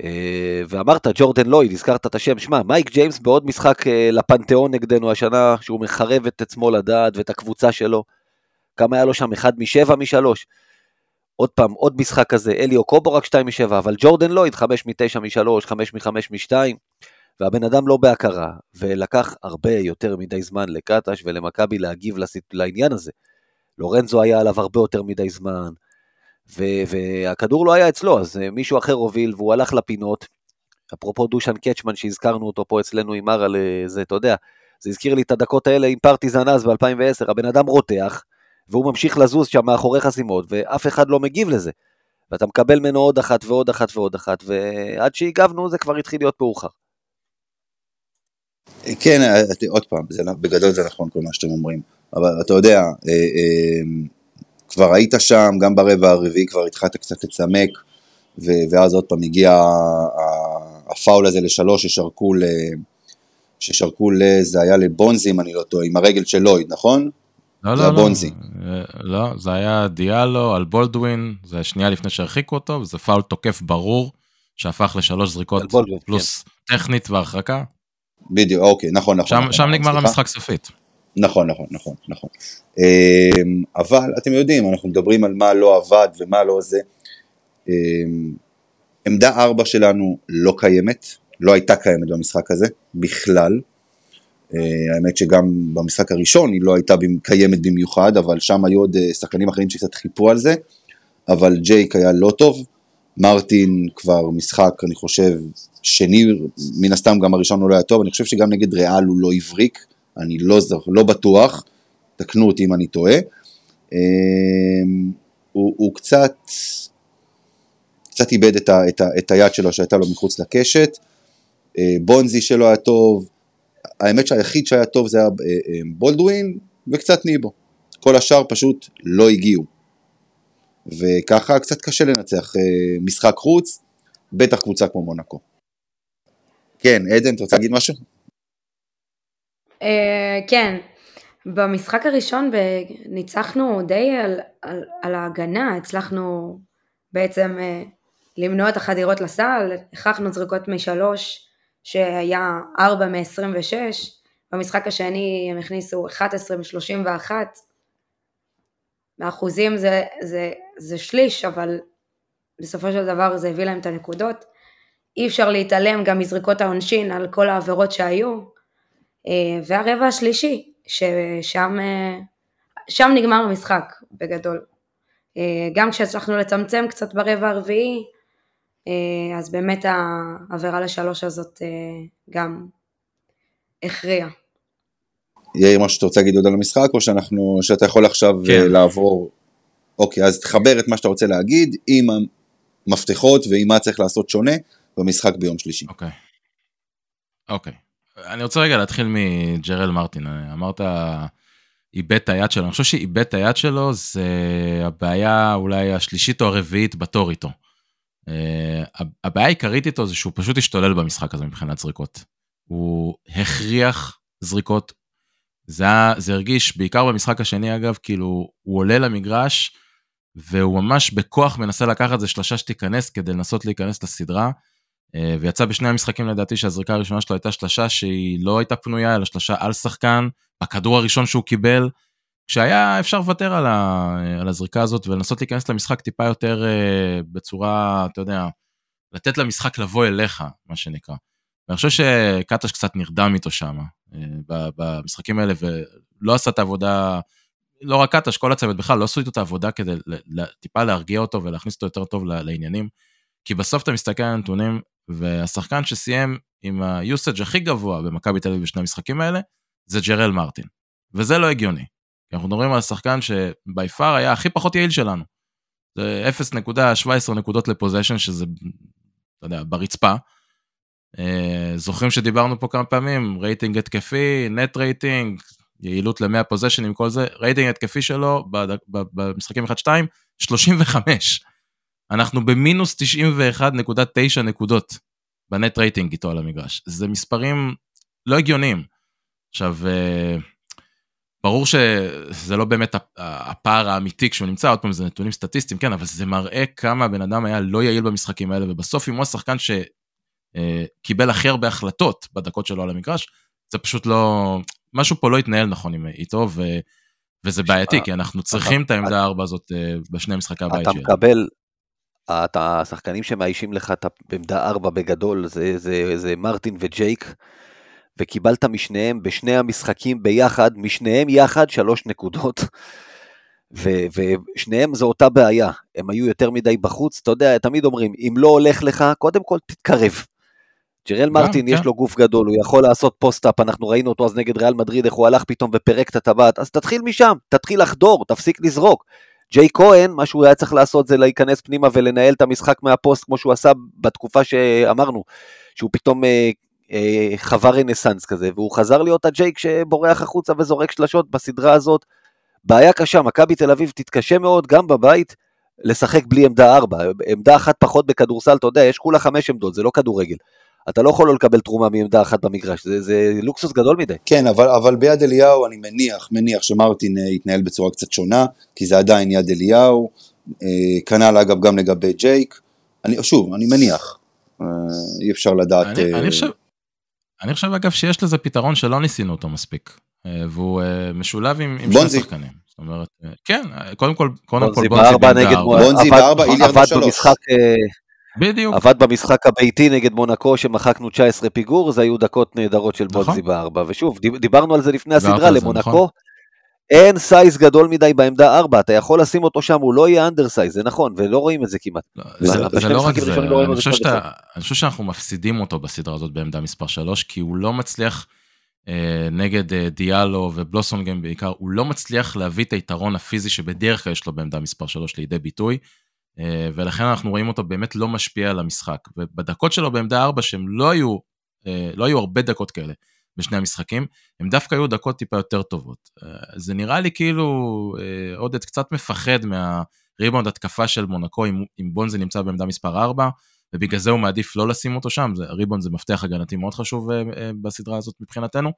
S3: אה, ואמרת ג'ורדן לויד, הזכרת את השם, שמע, מייק ג'יימס בעוד משחק אה, לפנתיאון נגדנו השנה, שהוא מחרב את עצמו לדעת ואת הקבוצה שלו, כמה היה לו שם? אחד משבע משלוש. עוד פעם, עוד משחק כזה, אליו קובו רק שתיים משבע, אבל ג'ורדן לויד חמש מתשע משלוש, חמש מחמש משתיים, והבן אדם לא בהכרה, ולקח הרבה יותר מדי זמן לקטש ולמכבי להגיב לעניין הזה. לורנזו היה עליו הרבה יותר מדי זמן, ו- והכדור לא היה אצלו, אז אה, מישהו אחר הוביל והוא הלך לפינות. אפרופו דושן קצ'מן שהזכרנו אותו פה אצלנו עם מרה לזה, אתה יודע, זה הזכיר לי את הדקות האלה עם פרטיזן אז ב-2010, הבן אדם רותח, והוא ממשיך לזוז שם מאחורי חסימות, ואף אחד לא מגיב לזה. ואתה מקבל ממנו עוד אחת ועוד אחת ועוד אחת, ועד שהגבנו זה כבר התחיל להיות מאוחר.
S1: כן, אה, עוד פעם, זה, בגדול זה נכון כל מה שאתם אומרים, אבל אתה יודע, אה, כבר היית שם, גם ברבע הרביעי כבר התחלת קצת לצמק, ואז עוד פעם הגיע הפאול הזה לשלוש ששרקו ל... ששרקו ל... זה היה לבונזי אם אני לא טועה, עם הרגל של לויד, נכון?
S4: לא, לא, לא, לא, זה היה דיאלו על בולדווין, זה שנייה לפני שהרחיקו אותו, וזה פאול תוקף ברור, שהפך לשלוש זריקות בולדווין, פלוס כן. טכנית והרחקה.
S1: בדיוק, אוקיי, נכון, נכון.
S4: שם,
S1: נכון,
S4: שם נכון, נגמר המשחק סופית.
S1: נכון, נכון, נכון, נכון. אמ, אבל אתם יודעים, אנחנו מדברים על מה לא עבד ומה לא זה. אמ, עמדה 4 שלנו לא קיימת, לא הייתה קיימת במשחק הזה, בכלל. אה, האמת שגם במשחק הראשון היא לא הייתה קיימת במיוחד, אבל שם היו עוד אה, שחקנים אחרים שקצת חיפו על זה, אבל ג'ייק היה לא טוב, מרטין כבר משחק, אני חושב, שני, מן הסתם גם הראשון הוא לא היה טוב, אני חושב שגם נגד ריאל הוא לא הבריק, אני לא, לא בטוח, תקנו אותי אם אני טועה. אמ, הוא, הוא קצת, קצת איבד את, ה, את, ה, את היד שלו שהייתה לו מחוץ לקשת, אה, בונזי שלו היה טוב, האמת שהיחיד שהיה טוב זה היה אה, אה, בולדווין וקצת ניבו, כל השאר פשוט לא הגיעו. וככה קצת קשה לנצח משחק חוץ, בטח קבוצה כמו מונקו. כן, עדן, אתה רוצה להגיד משהו?
S5: אה, כן, במשחק הראשון ניצחנו די על, ההגנה, הצלחנו בעצם אה, למנוע את החדירות לסל, הכרחנו זריקות משלוש שהיה 4 מ-26, במשחק השני הם הכניסו 11 מ-31, באחוזים זה, זה, זה שליש, אבל בסופו של דבר זה הביא להם את הנקודות. אי אפשר להתעלם גם מזריקות העונשין על כל העבירות שהיו. אה, והרבע השלישי, ששם שם נגמר המשחק בגדול. אה, גם כשהצלחנו לצמצם קצת ברבע הרביעי, אה, אז באמת העבירה לשלוש הזאת גם הכריעה.
S1: יאיר, משהו שאתה רוצה להגיד עוד על המשחק, או שאנחנו, שאתה יכול עכשיו כן. לעבור... אוקיי, אז תחבר את מה שאתה רוצה להגיד עם המפתחות ועם מה צריך לעשות שונה במשחק ביום שלישי.
S4: אוקיי. אוקיי. אני רוצה רגע להתחיל מג'רל מרטין, אמרת איבד את היד שלו, אני חושב שאיבד את היד שלו זה הבעיה אולי השלישית או הרביעית בתור איתו. Uh, הבעיה העיקרית איתו זה שהוא פשוט השתולל במשחק הזה מבחינת זריקות. הוא הכריח זריקות, זה, זה הרגיש, בעיקר במשחק השני אגב, כאילו הוא עולה למגרש והוא ממש בכוח מנסה לקחת איזה שלושה שתיכנס כדי לנסות להיכנס לסדרה. אה, ויצא בשני המשחקים לדעתי שהזריקה הראשונה שלו הייתה שלושה שהיא לא הייתה פנויה, אלא שלושה על שחקן, בכדור הראשון שהוא קיבל, כשהיה אפשר לוותר על, ה, על הזריקה הזאת ולנסות להיכנס למשחק טיפה יותר אה, בצורה, אתה יודע, לתת למשחק לבוא אליך, מה שנקרא. ואני חושב שקטש קצת נרדם איתו שם, אה, במשחקים האלה, ולא עשה את העבודה, לא רק קטש, כל הצוות בכלל, לא עשו איתו את העבודה כדי טיפה להרגיע אותו ולהכניס אותו יותר טוב לעניינים. כי בסוף אתה מסתכל על הנתונים, והשחקן שסיים עם ה-usage הכי גבוה במכבי תל אביב בשני המשחקים האלה, זה ג'רל מרטין. וזה לא הגיוני. כי אנחנו מדברים על השחקן שבי פאר היה הכי פחות יעיל שלנו. זה 0.17 נקודות לפוזיישן, שזה, אתה יודע, ברצפה. אה, זוכרים שדיברנו פה כמה פעמים, רייטינג התקפי, net rating, יעילות ל-100 possession עם כל זה, רייטינג התקפי שלו במשחקים 1-2, 35. אנחנו במינוס 91.9 נקודות ב net rating איתו על המגרש. זה מספרים לא הגיוניים. עכשיו, אה, ברור שזה לא באמת הפער האמיתי כשהוא נמצא, עוד פעם זה נתונים סטטיסטיים, כן, אבל זה מראה כמה הבן אדם היה לא יעיל במשחקים האלה, ובסוף אם הוא השחקן שקיבל הכי הרבה החלטות בדקות שלו על המגרש, זה פשוט לא, משהו פה לא התנהל נכון איתו, ו... וזה בעייתי, כי אנחנו צריכים את העמדה הארבע הזאת אה, בשני משחקי הבית
S3: שלנו. אתה מקבל, אתה, השחקנים שמאיישים לך את העמדה 4 בגדול זה, זה, זה מרטין וג'ייק, וקיבלת משניהם בשני המשחקים ביחד, משניהם יחד שלוש נקודות. ו, ושניהם זו אותה בעיה, הם היו יותר מדי בחוץ, אתה יודע, תמיד אומרים, אם לא הולך לך, קודם כל תתקרב. ג'רל מרטין, יש כן. לו גוף גדול, הוא יכול לעשות post-up, אנחנו ראינו אותו אז נגד ריאל מדריד, איך הוא הלך פתאום ופירק את הטבעת, אז תתחיל משם, תתחיל לחדור, תפסיק לזרוק. ג'ייק כהן, מה שהוא היה צריך לעשות זה להיכנס פנימה ולנהל את המשחק מהפוסט, כמו שהוא עשה בתקופה שאמרנו, שהוא פתאום אה, אה, חווה רנסאנס כזה, והוא חזר להיות הג'ייק שבורח החוצה וזורק שלשות בסדרה הזאת. בעיה קשה, מכבי תל אביב תתקשה מאוד גם בבית לשחק בלי עמדה 4, עמדה אחת פחות בכדורסל, אתה יודע, יש כולה חמש עמדות, זה לא כדורגל. אתה לא יכול לא לקבל תרומה מעמדה אחת במגרש, זה, זה לוקסוס גדול מדי.
S1: כן, אבל, אבל ביד אליהו אני מניח, מניח שמרטין אה, יתנהל בצורה קצת שונה, כי זה עדיין יד אליהו, אה, כנ"ל אגב גם לגבי ג'ייק, אני, שוב, אני מניח, אה, אי אפשר לדעת.
S4: אני, אני, חושב, אני חושב אגב שיש לזה פתרון שלא ניסינו אותו מספיק, והוא משולב עם, עם שני שחקנים. זאת אומרת, כן, קודם כל, קודם כל בונזי
S3: בארבע נגד בונזי בארבע, איליארד בשלוש.
S4: בדיוק.
S3: עבד במשחק הביתי נגד מונקו שמחקנו 19 פיגור, זה היו דקות נהדרות של נכון. בונזי בארבע. ושוב, דיברנו על זה לפני הסדרה, למונקו נכון. אין size גדול מדי בעמדה 4, אתה יכול לשים אותו שם, הוא לא יהיה undersize, זה נכון, ולא רואים את זה כמעט.
S4: לא, זה, זה לא רק זה, לא אני חושב, שאתה, אני חושב שאנחנו מפסידים אותו בסדרה הזאת בעמדה מספר 3, כי הוא לא מצליח אה, נגד אה, דיאלו ובלוסומגיים בעיקר, הוא לא מצליח להביא את היתרון הפיזי שבדרך כלל יש לו בעמדה מספר 3 לידי ביטוי. אה, ולכן אנחנו רואים אותו באמת לא משפיע על המשחק. ובדקות שלו בעמדה 4, שהם לא היו, אה, לא היו הרבה דקות כאלה בשני המשחקים, הם דווקא היו דקות טיפה יותר טובות. אה, זה נראה לי כאילו עודד קצת מפחד מהריבאונד התקפה של מונקו, אם, בונזי נמצא בעמדה מספר 4, ובגלל זה הוא מעדיף לא לשים אותו שם, זה, ריבאונד זה מפתח הגנתי מאוד חשוב בסדרה הזאת מבחינתנו.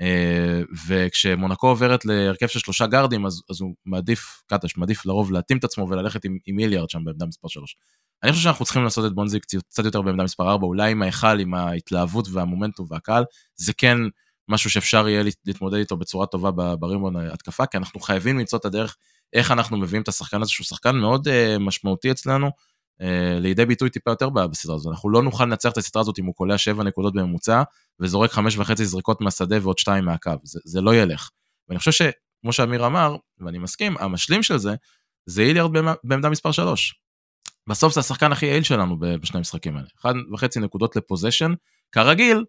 S4: אה, וכשמונקו עוברת להרכב של שלושה גארדים, אז, אז הוא מעדיף, קטש מעדיף לרוב להתאים את עצמו וללכת עם, עם מיליארד שם בעמדה מספר 3. אני חושב שאנחנו צריכים לעשות את בונזי קצת יותר בעמדה מספר 4, אולי עם ההיכל, עם ההתלהבות והמומנטום והקהל, זה כן משהו שאפשר יהיה להתמודד איתו בצורה טובה ברימון התקפה, כי אנחנו חייבים למצוא את הדרך איך אנחנו מביאים את השחקן הזה, שהוא שחקן מאוד uh, משמעותי אצלנו, uh, לידי ביטוי טיפה יותר בסדרה הזאת. אנחנו לא נוכל לנצח את הסדרה הזאת אם הוא קולע 7 נקודות בממוצע, וזורק 5 וחצי זריקות מהשדה ועוד 2 מהקו, זה, זה לא ילך. ואני חושב שכמו שאמיר אמר, ואני מסכים, המשלים של זה, זה איליארד בעמדה מספר 3. בסוף זה השחקן הכי יעיל שלנו בשני המשחקים האלה. 1.5 נקודות לפוזיישן, כרגיל,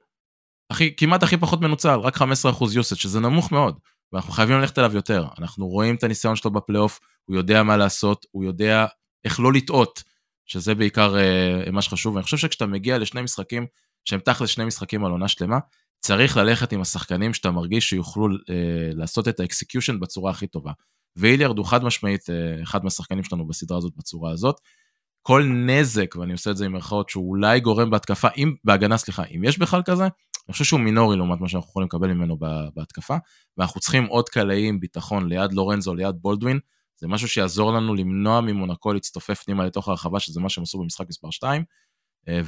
S4: הכי, כמעט הכי פחות מנוצל, רק 15% usage, שזה נמוך מאוד, ואנחנו חייבים ללכת אליו יותר. אנחנו רואים את הניסיון שלו בפלייאוף, הוא יודע מה לעשות, הוא יודע איך לא לטעות, שזה בעיקר אה, מה שחשוב, ואני חושב שכשאתה מגיע לשני משחקים, שהם תכל'ס שני משחקים על עונה שלמה, צריך ללכת עם השחקנים שאתה מרגיש שיוכלו אה, לעשות את ה execution בצורה הכי טובה. והיליארד הוא חד משמעית אה, אחד מהשחקנים שלנו בסדרה הזאת בצורה הזאת. כל נזק, ואני עושה את זה עם מירכאות, שהוא אולי גורם בהתקפה, אם, בהגנה, סליחה, אם יש בכלל כזה, אני חושב שהוא מינורי לעומת מה שאנחנו יכולים לקבל ממנו בהתקפה, ואנחנו צריכים עוד קלעים, ביטחון ליד לורנזו, ליד בולדווין, זה משהו שיעזור לנו למנוע ממונקו להצטופף פנימה לתוך הרחבה, שזה מה שהם עשו במשחק מספר 2. אה,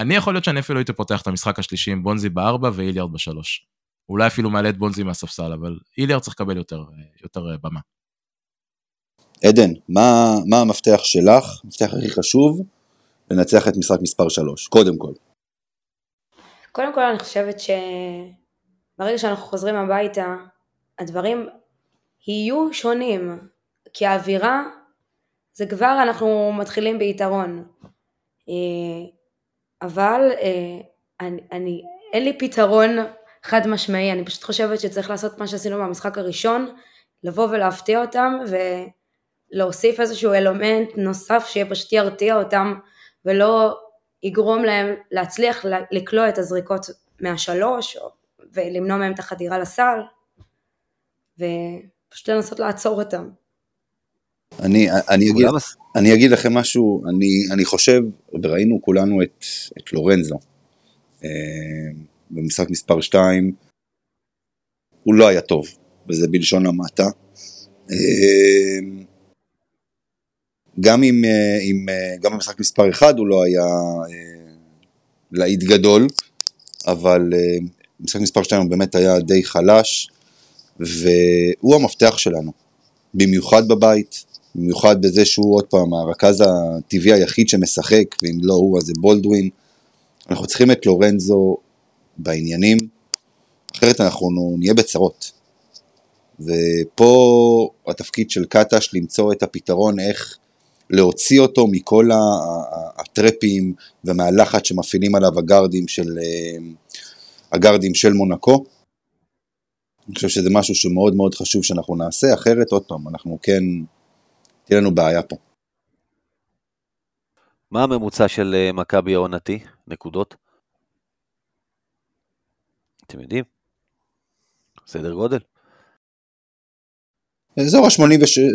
S4: ואני יכול להיות שאני אפילו הייתי פותח את המשחק השלישי עם בונזי בארבע ואיליארד בשלוש. אולי אפילו מעלה את בונזי מהספסל, אבל איליארד צריך לקבל יותר, אה, יותר אה, במה.
S1: עדן, מה, מה המפתח שלך, המפתח הכי חשוב, לנצח את משחק מספר 3, קודם כל?
S5: קודם כל אני חושבת שברגע שאנחנו חוזרים הביתה, הדברים יהיו שונים, כי האווירה זה כבר אנחנו מתחילים ביתרון. אבל אה, אני, אני, אין לי פתרון חד משמעי, אני פשוט חושבת שצריך לעשות מה שעשינו במשחק הראשון, לבוא ולהפתיע אותם ולהוסיף איזשהו אלמנט נוסף שפשוט ירתיע אותם ולא יגרום להם להצליח לקלוע את הזריקות מהשלוש ולמנוע מהם את החדירה לסל ופשוט לנסות לעצור אותם.
S1: אני, אני, אגיד, אני אגיד לכם משהו, אני, אני חושב, וראינו כולנו את, את לורנזו אה, במשחק מספר 2, הוא לא היה טוב, וזה בלשון המעטה. אה, גם אם, אם אה, אה, גם במשחק מספר 1 הוא לא היה להיט גדול, אבל במשחק מספר 2 הוא באמת היה די חלש, והוא המפתח שלנו, במיוחד בבית, במיוחד בזה שהוא עוד פעם הרכז הטבעי היחיד שמשחק, ואם לא הוא אז זה בולדווין. אנחנו צריכים את לורנזו בעניינים, אחרת אנחנו נהיה בצרות. ופה התפקיד של קטש למצוא את הפתרון איך להוציא אותו מכל הטרפים ומהלחץ שמפעילים עליו הגארדים של, אה, הגארדים של מונקו. אני חושב שזה משהו שמאוד מאוד חשוב שאנחנו נעשה, אחרת עוד פעם, אנחנו כן, תהיה לנו בעיה פה.
S3: מה הממוצע של אה, מכבי העונתי? נקודות? אתם יודעים? סדר גודל?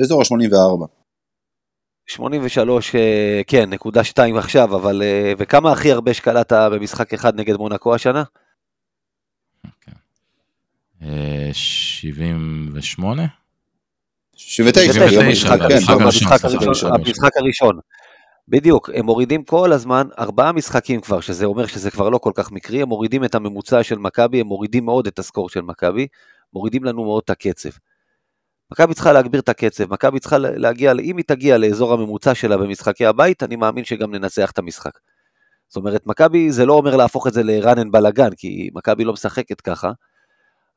S1: אזור ה-84.
S3: 83, אה, כן, נקודה 2 עכשיו, אבל אה, וכמה הכי הרבה שקלעת במשחק אחד נגד מונקו השנה?
S4: 78?
S1: 79,
S3: המשחק הראשון. בדיוק, הם מורידים כל הזמן ארבעה משחקים כבר, שזה אומר שזה כבר לא כל כך מקרי, הם מורידים את הממוצע של מכבי, הם מורידים מאוד את הסקור של מכבי, מורידים לנו מאוד את הקצב. מכבי צריכה להגביר את הקצב, מכבי צריכה להגיע, אם היא תגיע לאזור הממוצע שלה במשחקי הבית, אני מאמין שגם ננצח את המשחק. זאת אומרת, מכבי זה לא אומר להפוך את זה לראנן בלאגן, כי מכבי לא משחקת ככה,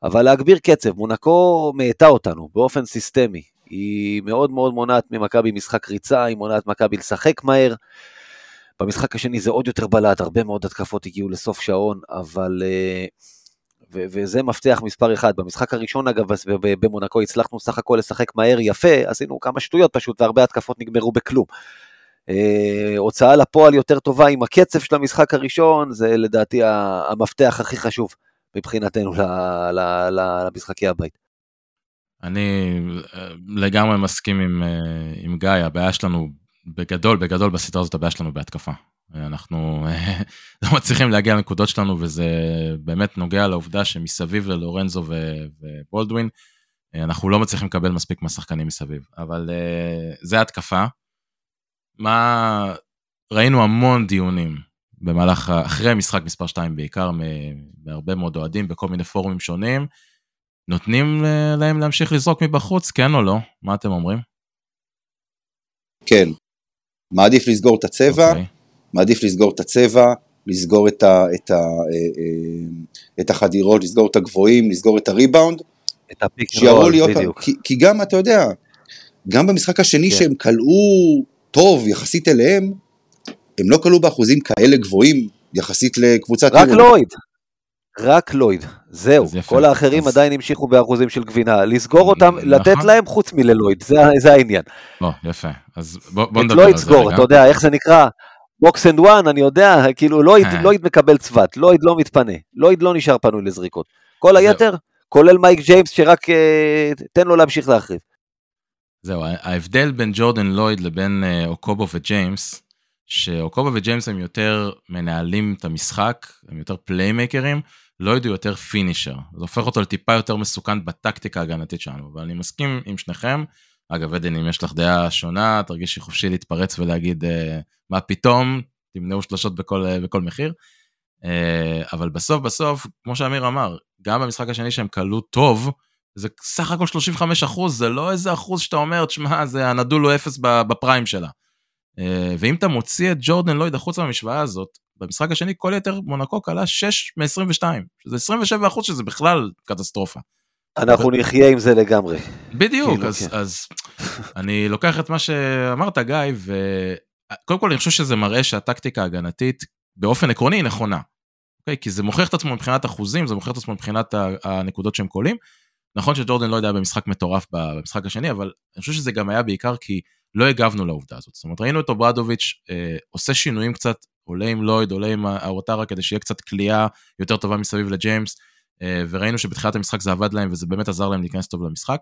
S3: אבל להגביר קצב, מונקו מאטה אותנו באופן סיסטמי. היא מאוד מאוד מונעת ממכבי משחק ריצה, היא מונעת מכבי לשחק מהר. במשחק השני זה עוד יותר בלט, הרבה מאוד התקפות הגיעו לסוף שעון, אבל uh, ו- וזה מפתח מספר אחד. במשחק הראשון אגב במונקו הצלחנו סך הכל לשחק מהר יפה, עשינו כמה שטויות פשוט והרבה התקפות נגמרו בכלום. אה, הוצאה לפועל יותר טובה עם הקצב של המשחק הראשון, זה לדעתי המפתח הכי חשוב מבחינתנו למשחקי הבית.
S4: אני אה, לגמרי מסכים עם, אה, עם גיא, הבעיה שלנו בגדול, בגדול בסדרה הזאת הבעיה שלנו בהתקפה. אנחנו [LAUGHS] לא מצליחים להגיע לנקודות שלנו וזה באמת נוגע לעובדה שמסביב ללורנזו ובולדווין אנחנו לא מצליחים לקבל מספיק מהשחקנים מסביב אבל זה התקפה. מה ראינו המון דיונים במהלך אחרי משחק מספר 2 בעיקר מהרבה מאוד אוהדים בכל מיני פורומים שונים. נותנים להם להמשיך לזרוק מבחוץ כן או לא מה אתם אומרים?
S1: כן. מעדיף לסגור את הצבע, okay. אוקיי. מעדיף לסגור את הצבע, לסגור את, ה, את, ה, אה, אה, את החדירות, לסגור את הגבוהים, לסגור את הריבאונד.
S3: את הפיק רול,
S1: בדיוק. כי, כי גם, אתה יודע, גם במשחק השני כן. שהם כלאו טוב יחסית אליהם, הם לא קלעו באחוזים כאלה גבוהים יחסית לקבוצת...
S3: רק לויד. רק לויד, זהו, כל האחרים אז... עדיין המשיכו באחוזים של גבינה, לסגור אותם, נכון. לתת להם חוץ מללויד, זה, זה העניין.
S4: לא, יפה, אז בוא, בוא נדבר
S3: על זה רגע. את לויד סגור, אתה יודע, איך זה נקרא? box and one, אני יודע, כאילו לויד, אה. לויד מקבל צוות, לויד לא מתפנה, לויד לא נשאר פנוי לזריקות. כל היתר, כולל מייק ג'יימס, שרק אה, תן לו להמשיך להחריב.
S4: זהו, ההבדל בין ג'ורדן לויד לבין אה, אוקובו וג'יימס, שאוקובו וג'יימס הם יותר מנהלים את המשחק, הם יותר פליימקרים, לויד הוא יותר finisher, זה הופך אותו לטיפה יותר מסוכן בטקטיקה ההגנתית שלנו, אבל אני מסכים עם שניכם. אגב, עדן, אם יש לך דעה שונה, תרגישי חופשי להתפרץ ולהגיד אה, מה פתאום, תמנעו שלושות בכל, אה, בכל מחיר. אה, אבל בסוף בסוף, כמו שאמיר אמר, גם במשחק השני שהם קלעו טוב, זה סך הכל 35 אחוז, זה לא איזה אחוז שאתה אומר, תשמע, זה הנדול הוא אפס בפריים שלה. אה, ואם אתה מוציא את ג'ורדן לויד החוצה מהמשוואה הזאת, במשחק השני כל יתר מונקו כלה 6 מ-22, שזה 27 אחוז שזה בכלל קטסטרופה.
S3: אנחנו ו... נחיה עם זה לגמרי.
S4: בדיוק, כאילו, אז, כן. אז אני לוקח את מה שאמרת גיא, וקודם כל אני חושב שזה מראה שהטקטיקה ההגנתית באופן עקרוני היא נכונה. Okay, אוקיי? כי זה מוכיח את עצמו מבחינת אחוזים, זה מוכיח את עצמו מבחינת הנקודות שהם קולעים. נכון שג'ורדן לויד היה במשחק מטורף במשחק השני, אבל אני חושב שזה גם היה בעיקר כי לא הגבנו לעובדה הזאת. זאת אומרת, ראינו את אוברדוביץ' אה, עושה שינויים קצת עולה עם לויד, עולה עם אוואטרה כדי שיהיה קצת קליעה יותר טובה מסביב לג'יימס, אה, וראינו שבתחילת המשחק זה עבד להם וזה באמת עזר להם להיכנס טוב למשחק.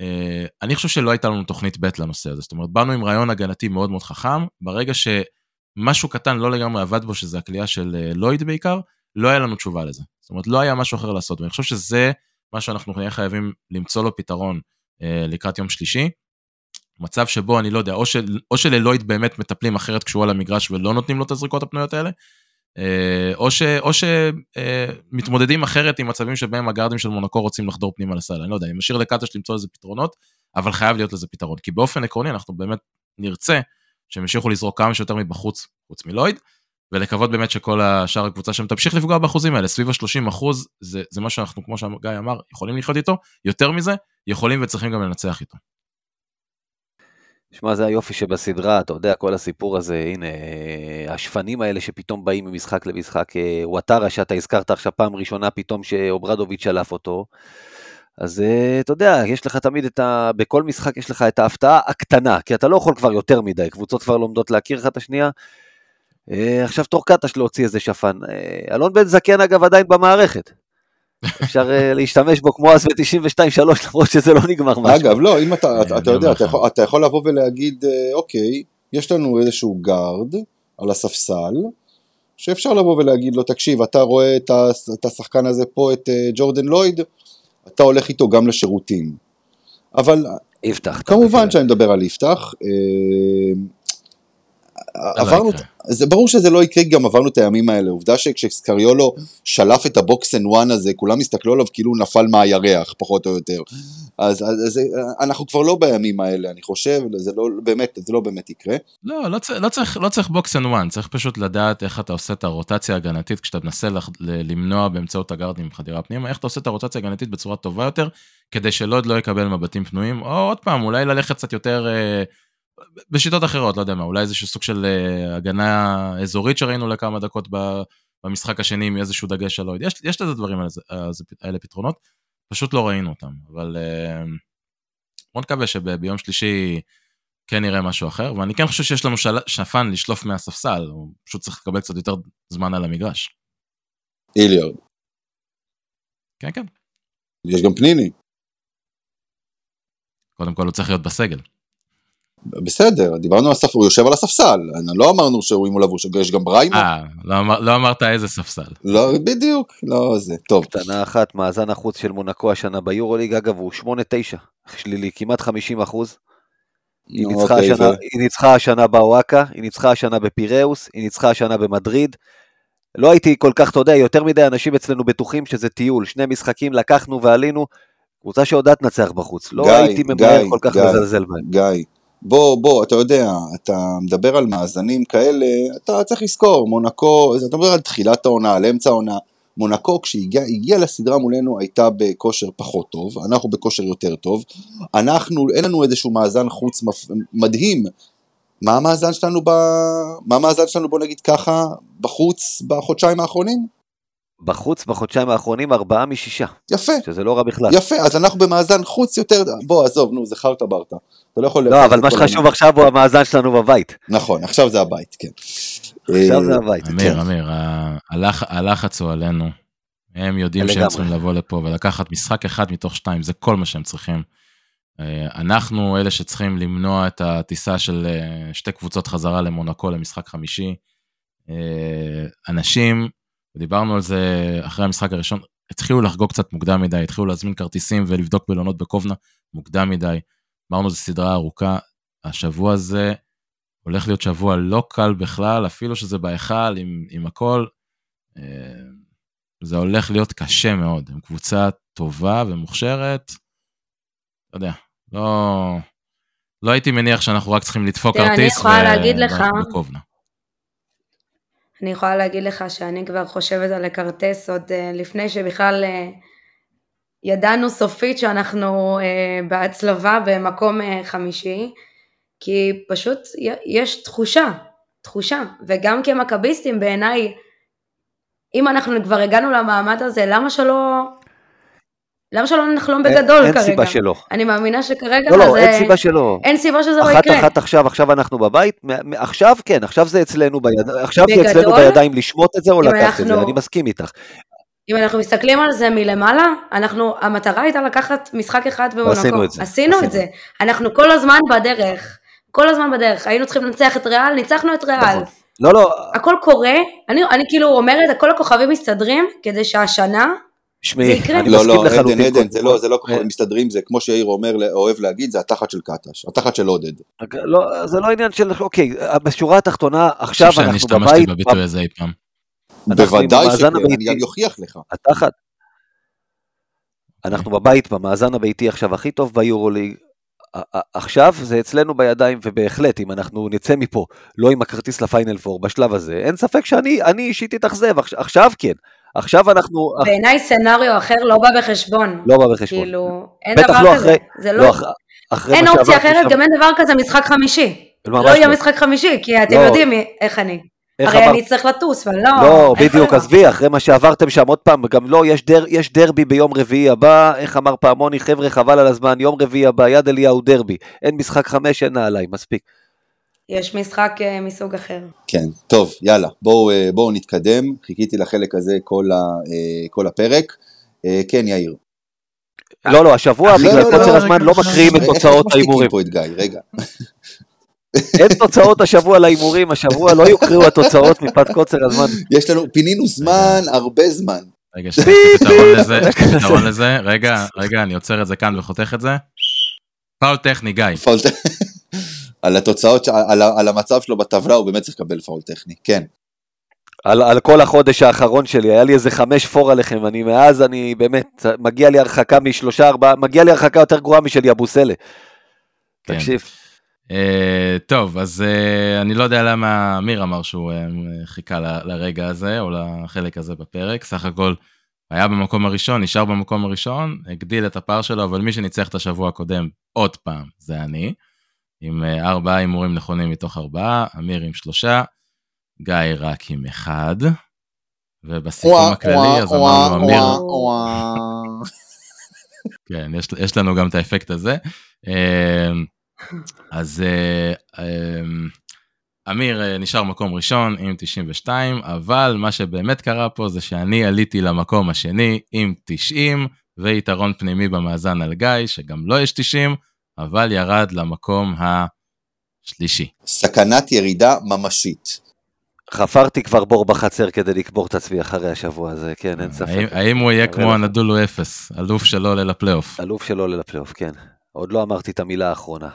S4: אה, אני חושב שלא הייתה לנו תוכנית ב' לנושא הזה, זאת אומרת, באנו עם רעיון הגנתי מאוד מאוד חכם, ברגע שמשהו קטן לא לגמרי עבד בו, שזה הקליעה של אה, לויד בעיקר, לא היה לנו תשובה לזה. זאת אומרת, לא היה משהו אחר לעשות, ואני חושב שזה מה שאנחנו נהיה חייבים למצוא לו פתרון לקראת יום שלישי. מצב שבו אני לא יודע, או, של, או שללויד באמת מטפלים אחרת כשהוא על המגרש ולא נותנים לו את הזריקות הפנויות האלה, אה, או, ש, שמתמודדים אה, אחרת עם מצבים שבהם הגארדים של מונקו רוצים לחדור פנימה לסל, אני לא יודע, אני משאיר לקטש למצוא לזה פתרונות, אבל חייב להיות לזה פתרון, כי באופן עקרוני אנחנו באמת נרצה שהם ימשיכו לזרוק כמה שיותר מבחוץ, חוץ מלויד, ולקוות באמת שכל השאר הקבוצה שם תמשיך לפגוע באחוזים האלה, סביב ה-30 אחוז, זה, זה מה שאנחנו, כמו שגיא אמר, יכולים לחיות איתו, יותר מזה, יכולים וצריכים גם לנצח איתו.
S3: שמע, זה היופי שבסדרה, אתה יודע, כל הסיפור הזה, הנה, השפנים האלה שפתאום באים ממשחק למשחק, אה, וואטרה שאתה הזכרת עכשיו פעם ראשונה פתאום שאוברדוביץ' שלף אותו, אז אה, אתה יודע, יש לך תמיד את ה... בכל משחק יש לך את ההפתעה הקטנה, כי אתה לא יכול כבר יותר מדי, קבוצות כבר לומדות להכיר לך את השנייה. אה, עכשיו תור קטש להוציא איזה שפן. אלון בן זקן אגב עדיין במערכת. אפשר אה, להשתמש בו כמו אז ב-92-3 למרות שזה לא נגמר משהו.
S1: אגב לא אם אתה, אתה, אתה יודע אתה יכול, אתה יכול לבוא ולהגיד אה, אוקיי יש לנו איזשהו גארד על הספסל שאפשר לבוא ולהגיד לו תקשיב אתה רואה את השחקן הזה פה את אה, ג'ורדן לויד אתה הולך איתו גם לשירותים אבל
S3: יפתח
S1: כמובן שאני מדבר על יפתח עברנו, זה ברור שזה לא יקרה, גם עברנו את הימים האלה. עובדה שכשסקריולו שלף את ה box and one הזה, כולם הסתכלו עליו כאילו הוא נפל מהירח, פחות או יותר. אז, אז, אז אנחנו כבר לא בימים האלה, אני חושב, זה לא באמת, זה לא באמת יקרה.
S4: לא, לא, לא צריך, לא צריך box and one, צריך פשוט לדעת איך אתה עושה את הרוטציה ההגנתית, כשאתה מנסה למנוע באמצעות הגארדים חדירה פנימה, איך אתה עושה את הרוטציה ההגנתית בצורה טובה יותר, כדי שלויד לא יקבל מבטים פנויים, או עוד פעם, אולי ללכת קצת יותר... אה, בשיטות אחרות, לא יודע מה, אולי איזשהו סוג של uh, הגנה אזורית שראינו לכמה דקות במשחק השני עם איזשהו דגש על אוהד. יש, יש לזה דברים האלה, האלה פתרונות, פשוט לא ראינו אותם, אבל uh, בוא נקווה שביום שלישי כן נראה משהו אחר, ואני כן חושב שיש לנו של... שפן לשלוף מהספסל, הוא פשוט צריך לקבל קצת יותר זמן על המגרש.
S1: איליארד.
S4: כן, כן.
S1: יש גם פניני.
S4: קודם כל הוא צריך להיות בסגל.
S1: בסדר, דיברנו על ספסל, הוא יושב על הספסל, לא אמרנו שהוא אם הוא לבוש, יש גם בריימו.
S4: אה, לא, אמר, לא אמרת איזה ספסל.
S1: לא, בדיוק, לא זה, טוב.
S3: קטנה אחת, מאזן החוץ של מונקו השנה ביורוליג, אגב, הוא 8-9, שלילי, כמעט 50 אחוז. היא ניצחה,
S1: אוקיי,
S3: השנה,
S1: ו-
S3: היא ניצחה השנה באוואקה, היא ניצחה השנה בפיראוס, היא ניצחה השנה במדריד. לא הייתי כל כך, אתה יודע, יותר מדי אנשים אצלנו בטוחים שזה טיול, שני משחקים לקחנו ועלינו, קבוצה שיודעת לנצח בחוץ. לא
S1: גיא,
S3: הייתי ממהר כל כך
S1: גיא.
S3: לזלזל בהם.
S1: גיא, בוא, בוא, אתה יודע, אתה מדבר על מאזנים כאלה, אתה צריך לזכור, מונקו, אתה מדבר על תחילת העונה, על אמצע העונה, מונקו כשהגיעה הגיעה לסדרה מולנו הייתה בכושר פחות טוב, אנחנו בכושר יותר טוב, אנחנו, אין לנו איזשהו מאזן חוץ מפ... מדהים, מה המאזן שלנו ב... מה המאזן שלנו בוא נגיד ככה, בחוץ בחודשיים האחרונים?
S3: בחוץ בחודשיים האחרונים ארבעה משישה,
S1: יפה,
S3: שזה לא רע בכלל.
S1: יפה, אז אנחנו במאזן חוץ יותר, בוא עזוב, נו, זה חרטה ברטה, אתה לא יכול...
S3: לא, אבל מה שחשוב עכשיו הוא המאזן שלנו בבית.
S1: נכון, עכשיו זה הבית, כן.
S3: עכשיו
S1: אה,
S3: זה הבית.
S4: אמיר, אמיר, הלח, הלחץ הוא עלינו. הם יודעים שהם. צריכים לבוא לפה ולקחת משחק אחד מתוך שתיים, זה כל מה שהם צריכים. אה, אנחנו אלה שצריכים למנוע את הטיסה של אה, שתי קבוצות חזרה למונקו למשחק חמישי. אנשים, ודיברנו על זה אחרי המשחק הראשון, התחילו לחגוג קצת מוקדם מדי, התחילו להזמין כרטיסים ולבדוק מלונות בקובנה מוקדם מדי. אמרנו זו סדרה ארוכה, השבוע הזה הולך להיות שבוע לא קל בכלל, אפילו שזה בהיכל עם, עם הכל. אה, זה הולך להיות קשה מאוד. הם קבוצה טובה ומוכשרת. לא יודע, לא, לא הייתי מניח שאנחנו רק צריכים לדפוק
S5: אני
S4: כרטיס
S5: יכולה להגיד לך-
S4: בקובנה.
S5: אני יכולה להגיד לך שאני כבר חושבת על לכרטס עוד אה, לפני שבכלל אה, ידענו סופית שאנחנו אה, בהצלבה במקום חמישי, כי פשוט יש תחושה, תחושה, וגם כמכביסטים בעיניי, אם אנחנו כבר הגענו למעמד הזה, למה שלא... למה שלא נחלום בגדול
S3: אין,
S5: כרגע?
S3: אין סיבה שלא.
S5: אני מאמינה שכרגע
S3: לא, לא,
S5: זה...
S3: אין סיבה שלא.
S5: אין סיבה שזה לא
S3: אחת
S5: יקרה.
S3: אחת עכשיו, עכשיו אנחנו בבית, עכשיו כן, עכשיו זה אצלנו בידיים, עכשיו זה
S5: בגדול,
S3: אצלנו בידיים לשמוט את זה או לקחת את זה,
S5: אנחנו-
S3: אני מסכים איתך.
S5: אם אנחנו מסתכלים על זה מלמעלה, אנחנו, המטרה הייתה לקחת משחק אחד במונקו.
S3: ועשינו את זה,
S5: עשינו
S3: עשינו
S5: את זה. אנחנו כל הזמן בדרך. כל הזמן בדרך. היינו צריכים לנצח את ריאל, ניצחנו את ריאל.
S3: נכון. לא, לא,
S5: הכל קורה, אני, אני כאילו אומרת, כל הכוכבים מסתדרים, כדי שהשנה, יקרה.
S3: אני
S1: לא,
S3: מסכים
S1: לא, עדן,
S3: לחלוטין.
S1: עדן, זה לא, זה לא
S3: אה,
S1: כוחות מסתדרים, זה כמו שיאיר אומר, אוהב להגיד, זה התחת של קטש, התחת של עודד.
S3: לא, זה לא עניין של, אוקיי, בשורה התחתונה,
S4: אני
S3: עכשיו
S4: חושב שאני
S3: אנחנו
S4: השתמשתי
S3: בבית,
S4: בביטוי הזה אי פעם.
S3: אנחנו עם
S1: בוודאי שכן, אני. גם אוכיח לך.
S3: התחת. אנחנו בבית, במאזן הביתי עכשיו הכי טוב ביורוליג. עכשיו זה אצלנו בידיים, ובהחלט, אם אנחנו נצא מפה, לא עם הכרטיס לפיינל פור בשלב הזה, אין ספק שאני אני אישית אתאכזב, עכשיו כן. עכשיו אנחנו,
S5: בעיניי סצנריו אחר לא בא בחשבון.
S3: לא בא בחשבון.
S5: כאילו, אין דבר
S3: לא
S5: כזה.
S3: אחרי,
S5: זה
S3: לא,
S5: לא,
S3: אח- אחרי
S5: אין אופציה אחרת, גם אין דבר כזה משחק חמישי. לא יהיה
S3: לא.
S5: משחק חמישי, כי אתם
S3: לא.
S5: יודעים איך אני. הרי
S3: אמרת?
S5: אני אצטרך לטוס, ולא...
S3: לא,
S5: אין
S3: בדיוק. עזבי, אחרי מה שעברתם שם, עוד פעם, גם לא, יש, דר, יש דרבי ביום רביעי הבא, איך אמר פעמוני, חבר'ה, חבל על הזמן, יום רביעי הבא, יד אליהו דרבי, אין משחק חמש, אין נעליים, מספיק.
S5: יש משחק אה, מסוג אחר.
S1: כן, טוב, יאללה, בואו אה, בואו נתקדם, חיכיתי לחלק הזה כל ה- אה, כל הפרק. אה, כן, יאיר.
S3: לא, לא, השבוע,
S1: לא,
S3: בגלל
S1: לא,
S3: קוצר
S1: לא,
S3: הזמן, לא מקריאים את
S1: איך- איך
S3: תוצאות
S1: משתיקים
S3: ההימורים.
S1: פה את גיא, רגע.
S3: אין תוצאות השבוע להימורים, השבוע לא יוקראו התוצאות מפאת קוצר הזמן.
S1: יש לנו, פינינו זמן, הרבה זמן.
S4: רגע, יש לי פתרון לזה. רגע, רגע, אני עוצר את זה כאן וחותך את זה. פאול טכני, גיא.
S1: פאול ט- על התוצאות, על על המצב שלו בטבלה, הוא באמת צריך לקבל פאול טכני, כן.
S3: על, על כל החודש האחרון שלי, היה לי איזה חמש פור עליכם, אני מאז, אני באמת, מגיע לי הרחקה משלושה, ארבעה, מגיע לי הרחקה יותר גרועה משל יבוסלה.
S4: כן.
S3: תקשיב.
S4: אה, טוב, אז אה, אני לא יודע למה אמיר אמר שהוא אה, חיכה ל- לרגע הזה, או לחלק הזה בפרק. סך הכל, היה במקום הראשון, נשאר במקום הראשון, הגדיל את הפער שלו, אבל מי שניצח את השבוע הקודם עוד פעם, זה אני. עם אה, ארבעה הימורים נכונים מתוך ארבעה, אמיר עם שלושה, גיא רק עם אחד. ובסיכום הכללי, אז אמרנו אמיר, [LAUGHS] כן, יש, יש לנו גם את האפקט הזה. אמ, אז אה, אמ, אמיר אה, נשאר מקום ראשון עם 92, אבל מה שבאמת קרה פה זה שאני עליתי למקום השני עם 90, ויתרון פנימי במאזן על גיא, שגם לו יש 90, אבל ירד למקום שלישי.
S1: סכנת ירידה ממשית.
S3: חפרתי כבר בור בחצר כדי לקבור את עצמי אחרי השבוע הזה, כן, אין ספק.
S4: האם- האם הוא יהיה כמו
S3: לך.
S4: הנדולו אפס, אלוף שלא עולה לפלייאוף?
S3: אלוף שלא עולה לפלייאוף, כן. עוד לא אמרתי את המילה האחרונה.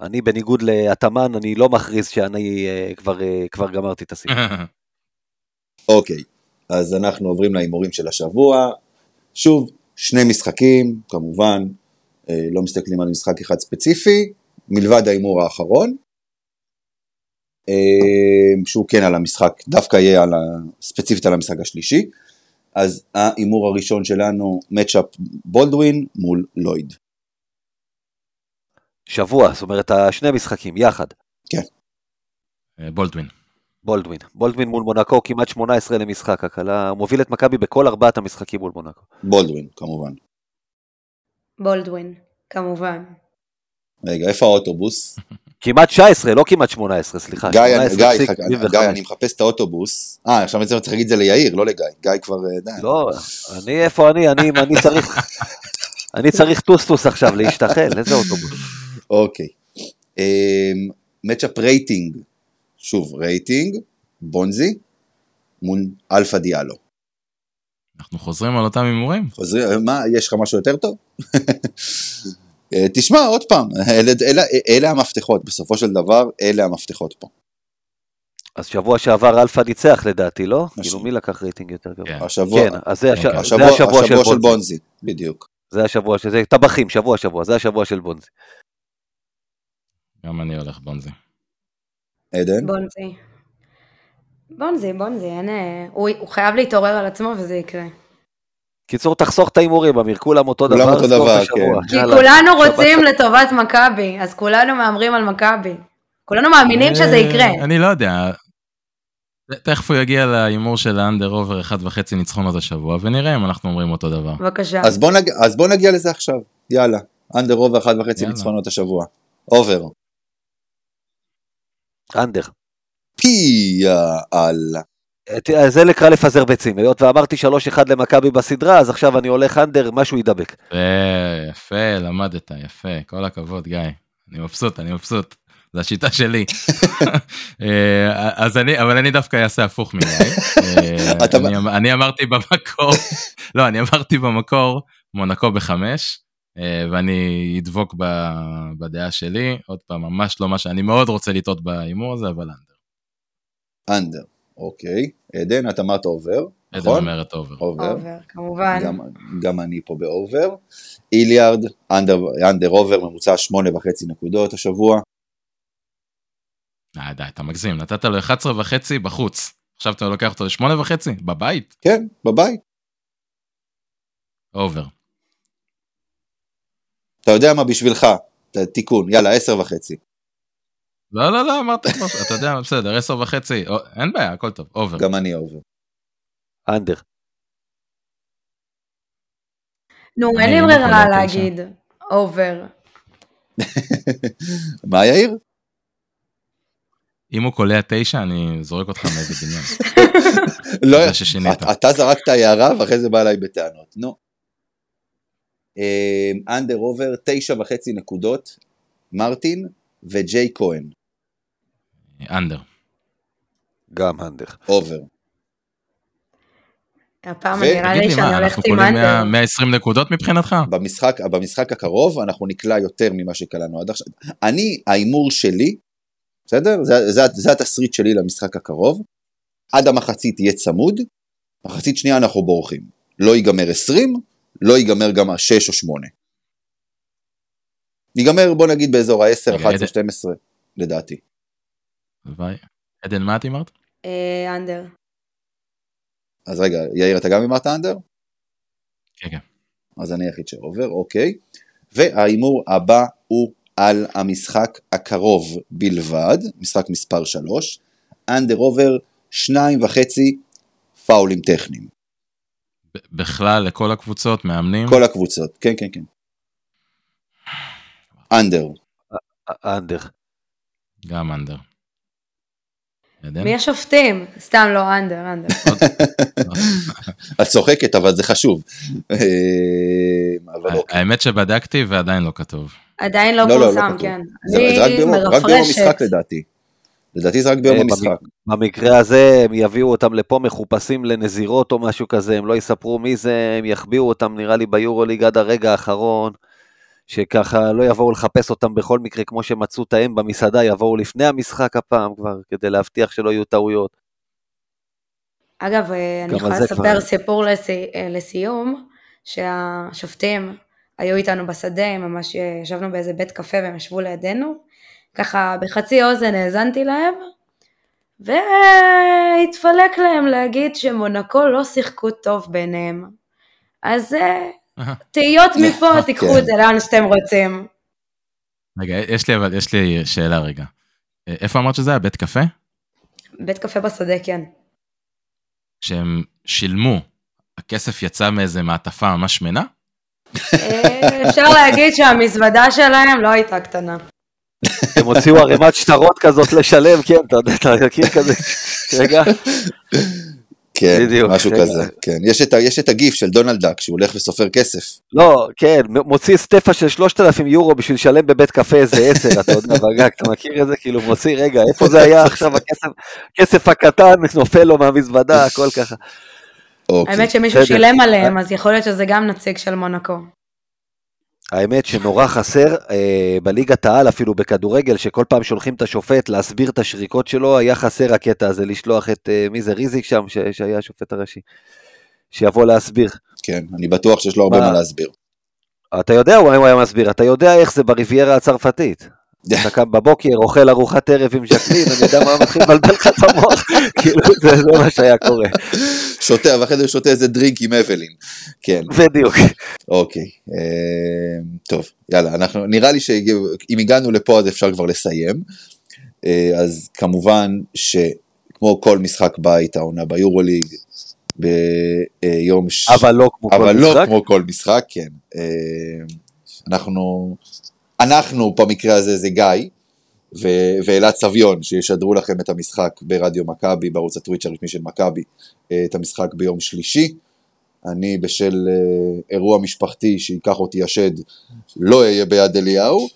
S3: אני, בניגוד להתאמן, אני לא מכריז שאני אה, כבר, אה, כבר גמרתי את הסיפור. [LAUGHS]
S1: אוקיי, אז אנחנו עוברים להימורים של השבוע. שוב, שני משחקים, כמובן, לא מסתכלים על משחק אחד ספציפי, מלבד ההימור האחרון, אה, שהוא כן על המשחק, דווקא יהיה על ה... ספציפית על המשחק השלישי. אז ההימור הראשון שלנו, מצ'אפ בולדווין מול לויד.
S3: שבוע, זאת אומרת, השני משחקים, יחד.
S4: אה, בולדווין.
S3: בולדווין. בולדווין מול מונקו, כמעט 18 למשחק, הקלה, הוא מוביל את מכבי בכל ארבעת המשחקים מול מונקו.
S1: בולדווין, כמובן.
S5: בולדווין, כמובן.
S1: רגע, איפה האוטובוס? [LAUGHS]
S3: כמעט 19, לא כמעט 18, סליחה.
S1: גיא, אני- גיא,
S3: 18.75.
S1: חכה, גיא, אני מחפש את האוטובוס. אה, עכשיו אני צריך להגיד את זה ליאיר, לא לגיא. גיא כבר, אה, די.
S3: לא, אני, איפה אני? אני, אני צריך... [LAUGHS] אני צריך טוסטוס עכשיו להשתחל, איזה אוטובוס. [LAUGHS]
S1: אוקיי. matchup rating, שוב רייטינג, בונזי, מול אלפא דיאלו.
S4: אנחנו חוזרים על אותם הימורים?
S1: חוזרים, מה, יש לך משהו יותר טוב? [LAUGHS] אה, תשמע, עוד פעם, אלה, אלה, אלה המפתחות, בסופו של דבר, אלה המפתחות פה.
S3: אז שבוע שעבר אלפא ניצח לדעתי, לא?
S1: משהו.
S3: כאילו מי לקח רייטינג יותר גבוה?
S4: כן.
S1: השבוע,
S3: כן, אז זה הש-
S4: אוקיי.
S3: זה
S1: השבוע,
S3: השבוע של
S1: השבוע של
S3: בונזי.
S1: בונזי, בדיוק.
S3: זה השבוע של זה, טבחים, שבוע שבוע, זה השבוע של בונזי.
S4: גם אני הולך בונזי.
S1: עדן?
S5: בונזי. בונזי, בונזי, אין... אה, הוא, הוא חייב להתעורר על עצמו וזה יקרה.
S3: קיצור, תחסוך את ההימורים, אמיר, כולם אותו
S1: כולם
S3: דבר,
S1: אותו
S3: סגור את
S1: דבר. כן.
S5: כי
S3: יאללה.
S5: כולנו רוצים לטובת מכבי, אז כולנו מהמרים על מכבי. כולנו מאמינים שזה
S4: אה,
S5: יקרה.
S4: אני לא יודע. תכף הוא יגיע להימור של ה under over 1.5 ניצחונות השבוע, ונראה אם אנחנו אומרים אותו דבר.
S5: בבקשה.
S1: אז בוא, נג... אז בוא נגיע לזה עכשיו, יאללה. under over אחת וחצי
S4: יאללה.
S1: ניצחונות השבוע. over.
S3: אנדר.
S1: פי יאללה.
S3: ת- זה נקרא לפזר ביצים, היות ואמרתי 3-1 למכבי בסדרה, אז עכשיו אני הולך אנדר, משהו ידבק.
S4: יפה, יפה, למדת, יפה, כל הכבוד, גיא. אני מבסוט, אני מבסוט. זו השיטה שלי. [LAUGHS] אה, אז אני, אבל אני דווקא אעשה הפוך מגיא. אה, [LAUGHS] אני אמ- אני אמרתי במקור, [LAUGHS] לא, אני אמרתי במקור, מונקו בחמש, אה, ואני אדבוק בדעה שלי. עוד פעם, ממש לא מה שאני מאוד רוצה לטעות בהימור הזה, אבל under.
S1: under. אוקיי. עדן, את אמרת over,
S4: עדן
S1: נכון?
S4: אומרת
S1: over.
S5: over. כמובן.
S1: גם, גם אני פה ב over. איליארד, under, under over, ממוצע שמונה וחצי נקודות השבוע.
S4: אה, די, אתה מגזים, נתת לו 11 וחצי בחוץ. עכשיו אתה לוקח אותו לשמונה וחצי? בבית?
S1: כן, בבית.
S4: over.
S1: אתה יודע מה בשבילך, תיקון, יאללה, עשר וחצי.
S4: לא, לא, לא, אמרת כבר, אתה יודע, בסדר, 10 וחצי, אין בעיה, הכל טוב, over.
S1: גם אני over.
S3: under.
S5: נו, אין לי
S4: לא
S5: ברירה להגיד over. [LAUGHS]
S1: מה יאיר?
S4: אם הוא קולע תשע, אני זורק אותך מאיזה בניין. [LAUGHS]
S1: לא, אתה זרקת הערה ואחרי זה בא אליי בטענות, נו. אה, under over, תשע וחצי נקודות, מרטין וג'יי כהן,
S4: under.
S3: גם under.
S1: over.
S5: הפעם נראה לי שאני
S4: מה,
S5: הולכת
S4: אנחנו
S5: עם
S4: קולים
S5: under.
S4: 120 נקודות מבחינתך?
S1: במשחק, במשחק הקרוב אנחנו נקלע יותר ממה שקלענו עד עכשיו. אני, ההימור שלי, בסדר? זה, זה, זה התסריט שלי למשחק הקרוב. עד המחצית יהיה צמוד, מחצית שנייה אנחנו בורחים. לא ייגמר 20, לא ייגמר גם ה-6 או 8. ייגמר בוא נגיד באזור ה-10,
S4: רגע,
S1: 11,
S4: איזה-
S1: 12, לדעתי.
S4: הלוואי. עדן, מה את אמרת?
S5: אה, אנדר.
S1: אז רגע, יאיר אתה גם אמרת אנדר?
S4: כן, כן.
S1: אז אני היחיד שעובר, אוקיי. וההימור הבא הוא על המשחק הקרוב בלבד, משחק מספר 3, אנדר עובר שניים וחצי פאולים טכניים.
S4: בכלל, לכל הקבוצות, מאמנים?
S1: כל הקבוצות, כן, כן, כן. אנדר,
S3: אנדר.
S4: גם אנדר.
S5: מי השופטים? סתם לא, אנדר, אנדר. [LAUGHS]
S1: את צוחקת, אבל זה חשוב. אה, אוקיי.
S4: האמת שבדקתי ועדיין לא כתוב.
S5: עדיין לא
S1: לא, לא, לא
S5: פורסם. כן.
S1: זה רק
S5: אני
S1: ביום- רק ביום המשחק. לדעתי. לדעתי זה רק ביום
S3: אה,
S1: המשחק.
S3: במקרה הזה הם יביאו אותם לפה מחופשים לנזירות או משהו כזה, הם לא יספרו מי זה, הם יחביאו אותם נראה לי ביורוליג עד הרגע האחרון, שככה לא יבואו לחפש אותם בכל מקרה כמו שמצאו את האם במסעדה, יבואו לפני המשחק הפעם כבר, כדי להבטיח שלא יהיו טעויות.
S5: אגב, אה, אני יכולה לספר
S3: כבר-
S5: סיפור לסי- אה, לסיום, שהשופטים היו איתנו בשדה, ממש אה, ישבנו באיזה בית קפה והם ישבו לידינו, ככה בחצי אוזן האזנתי להם, והתפלק להם להגיד שמונקו לא שיחקו טוב ביניהם. אז תהיות מפה, תיקחו
S1: כן.
S5: את זה לאן שאתם רוצים.
S4: רגע, יש לי אבל, יש לי שאלה רגע. אה, איפה אמרת שזה היה? בית קפה?
S5: בית קפה בשדה, כן.
S4: כשהם שילמו, הכסף יצא מאיזה מעטפה ממש שמנה?
S5: אה, אפשר להגיד שהמזוודה שלהם לא הייתה קטנה.
S3: הם הוציאו ערימת שטרות כזאת לשלם, כן, אתה יודע, אתה מכיר כזה, רגע,
S1: כן,
S3: בדיוק,
S1: משהו
S3: רגע.
S1: כזה. כן, יש את יש את הגיף של דונלד דאק, שהוא הולך וסופר כסף.
S3: לא, כן, מוציא סטפה של 3,000 יורו בשביל לשלם בבית קפה איזה 10, אתה יודע, בגג, אתה מכיר את זה? כאילו מוציא, רגע, איפה זה היה עכשיו הכסף, הכסף הקטן, נופל לו מהמזוודה, הכל ככה.
S1: אוקיי.
S5: האמת שמישהו. שילם עליהם, אז יכול להיות שזה גם נציג של מונקו.
S3: האמת שנורא חסר, אה, בליגת העל אפילו בכדורגל, שכל פעם שולחים את השופט להסביר את השריקות שלו, היה חסר הקטע הזה, לשלוח את, אה, מי זה, ריזיק שם, ש, שהיה השופט הראשי, שיבוא להסביר.
S1: כן, אני בטוח שיש לו הרבה
S3: מה?
S1: מה להסביר.
S3: אתה יודע הוא היה מסביר, אתה יודע איך זה בריביירה הצרפתית. אתה קם בבוקר, אוכל ארוחת ערב עם ז'קלין, אני יודע מה מתחיל לבלבל לך את המוח, כאילו זה זה מה שהיה קורה,
S1: שותה, ואחרי זה שותה איזה דרינק עם אבלין. כן,
S3: בדיוק.
S1: אוקיי. אה, טוב, יאללה, אנחנו, נראה לי שאם הגענו לפה אז אפשר כבר לסיים. אה, אז כמובן שכמו כל משחק בית העונה ביורוליג, ביום ש...
S3: אבל לא כמו כל
S1: אבל לא
S3: משחק.
S1: כמו כל משחק, כן. אה, אנחנו, אנחנו במקרה הזה זה גיא ו- ואלעד סביון שישדרו לכם את המשחק ברדיו מכבי, בערוץ הטוויץ' הרשמי של מכבי, אה, את המשחק ביום שלישי. אני בשל אה, אירוע משפחתי שייקח אותי השד לא אהיה ביד אליהו,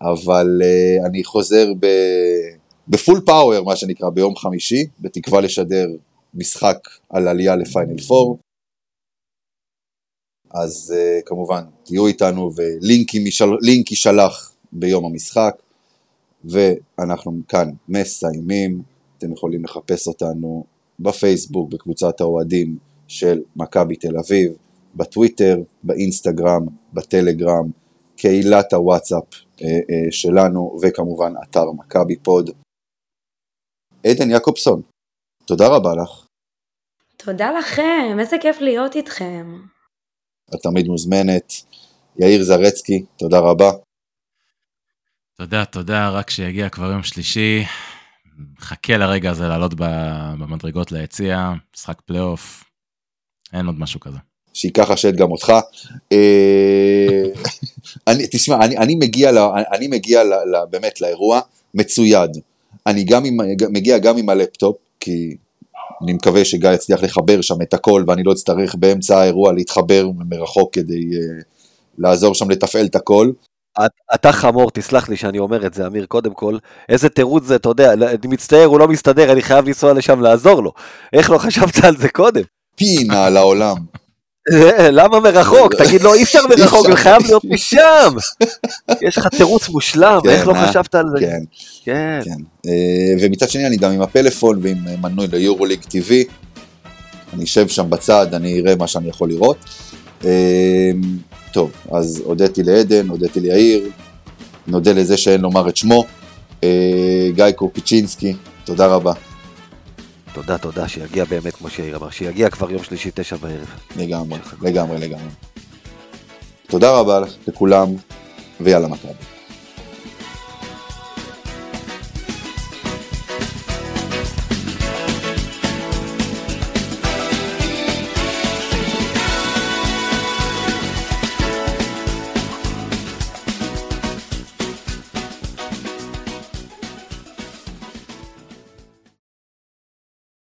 S1: אבל אה, אני חוזר ב- בפול פאוור מה שנקרא ביום חמישי, בתקווה לשדר משחק על עלייה לפיינל פור. אז uh, כמובן, תהיו איתנו ולינק יישל- לינק יישלח ביום המשחק, ואנחנו כאן מסיימים. אתם יכולים לחפש אותנו בפייסבוק, בקבוצת האוהדים של מכבי תל אביב, בטוויטר, באינסטגרם, בטלגרם, קהילת הוואטסאפ uh, uh, שלנו, וכמובן אתר מכבי פוד. עדן יעקובסון, תודה רבה לך.
S5: תודה לכם, איזה כיף להיות איתכם.
S1: את תמיד מוזמנת. יאיר זרצקי, תודה רבה.
S4: תודה, תודה, רק שיגיע כבר יום שלישי. חכה לרגע הזה לעלות במדרגות ליציע, משחק פלייאוף, אין עוד משהו כזה.
S1: שייקח השד גם אותך. אה, [LAUGHS] אני, תשמע, אני, אני מגיע, ל, אני מגיע ל, ל, באמת לאירוע מצויד. אני גם עם, מגיע גם עם הלפטופ, כי אני מקווה שגיא יצליח לחבר שם את הכל, ואני לא אצטרך באמצע האירוע להתחבר מרחוק כדי uh, לעזור שם לתפעל את הכל.
S3: את- אתה חמור, תסלח לי שאני אומר את זה, אמיר, קודם כל. איזה תירוץ זה, אתה יודע, אני מצטער, הוא לא מסתדר, אני חייב לנסוע לשם לעזור לו. איך לא חשבת על זה קודם?
S1: פינה.
S3: אה, [LAUGHS] למה מרחוק? [LAUGHS] תגיד, לא, אי אפשר מרחוק, זה. חייב להיות משם. [LAUGHS] יש לך תירוץ מושלם,
S1: כן,
S3: איך לא? חשבת על זה?
S1: כן.
S3: כן.
S1: כן. אה, ומצד שני אני גם עם הפלאפון ועם אה, מנוי ליורוליג TV. אני אשב שם בצד, אני אראה מה שאני יכול לראות. אה, טוב, אז הודיתי לעדן, הודיתי ליאיר, נודה לזה שאין לומר את שמו. גיא קורפיצ'ינסקי, תודה רבה.
S3: תודה, תודה, שיגיע באמת, כמו שיאיר אמר, שיגיע כבר יום שלישי, תשע בערב.
S1: לגמרי, לגמרי, לגמרי. תודה רבה לכולם, ויאללה מכבי.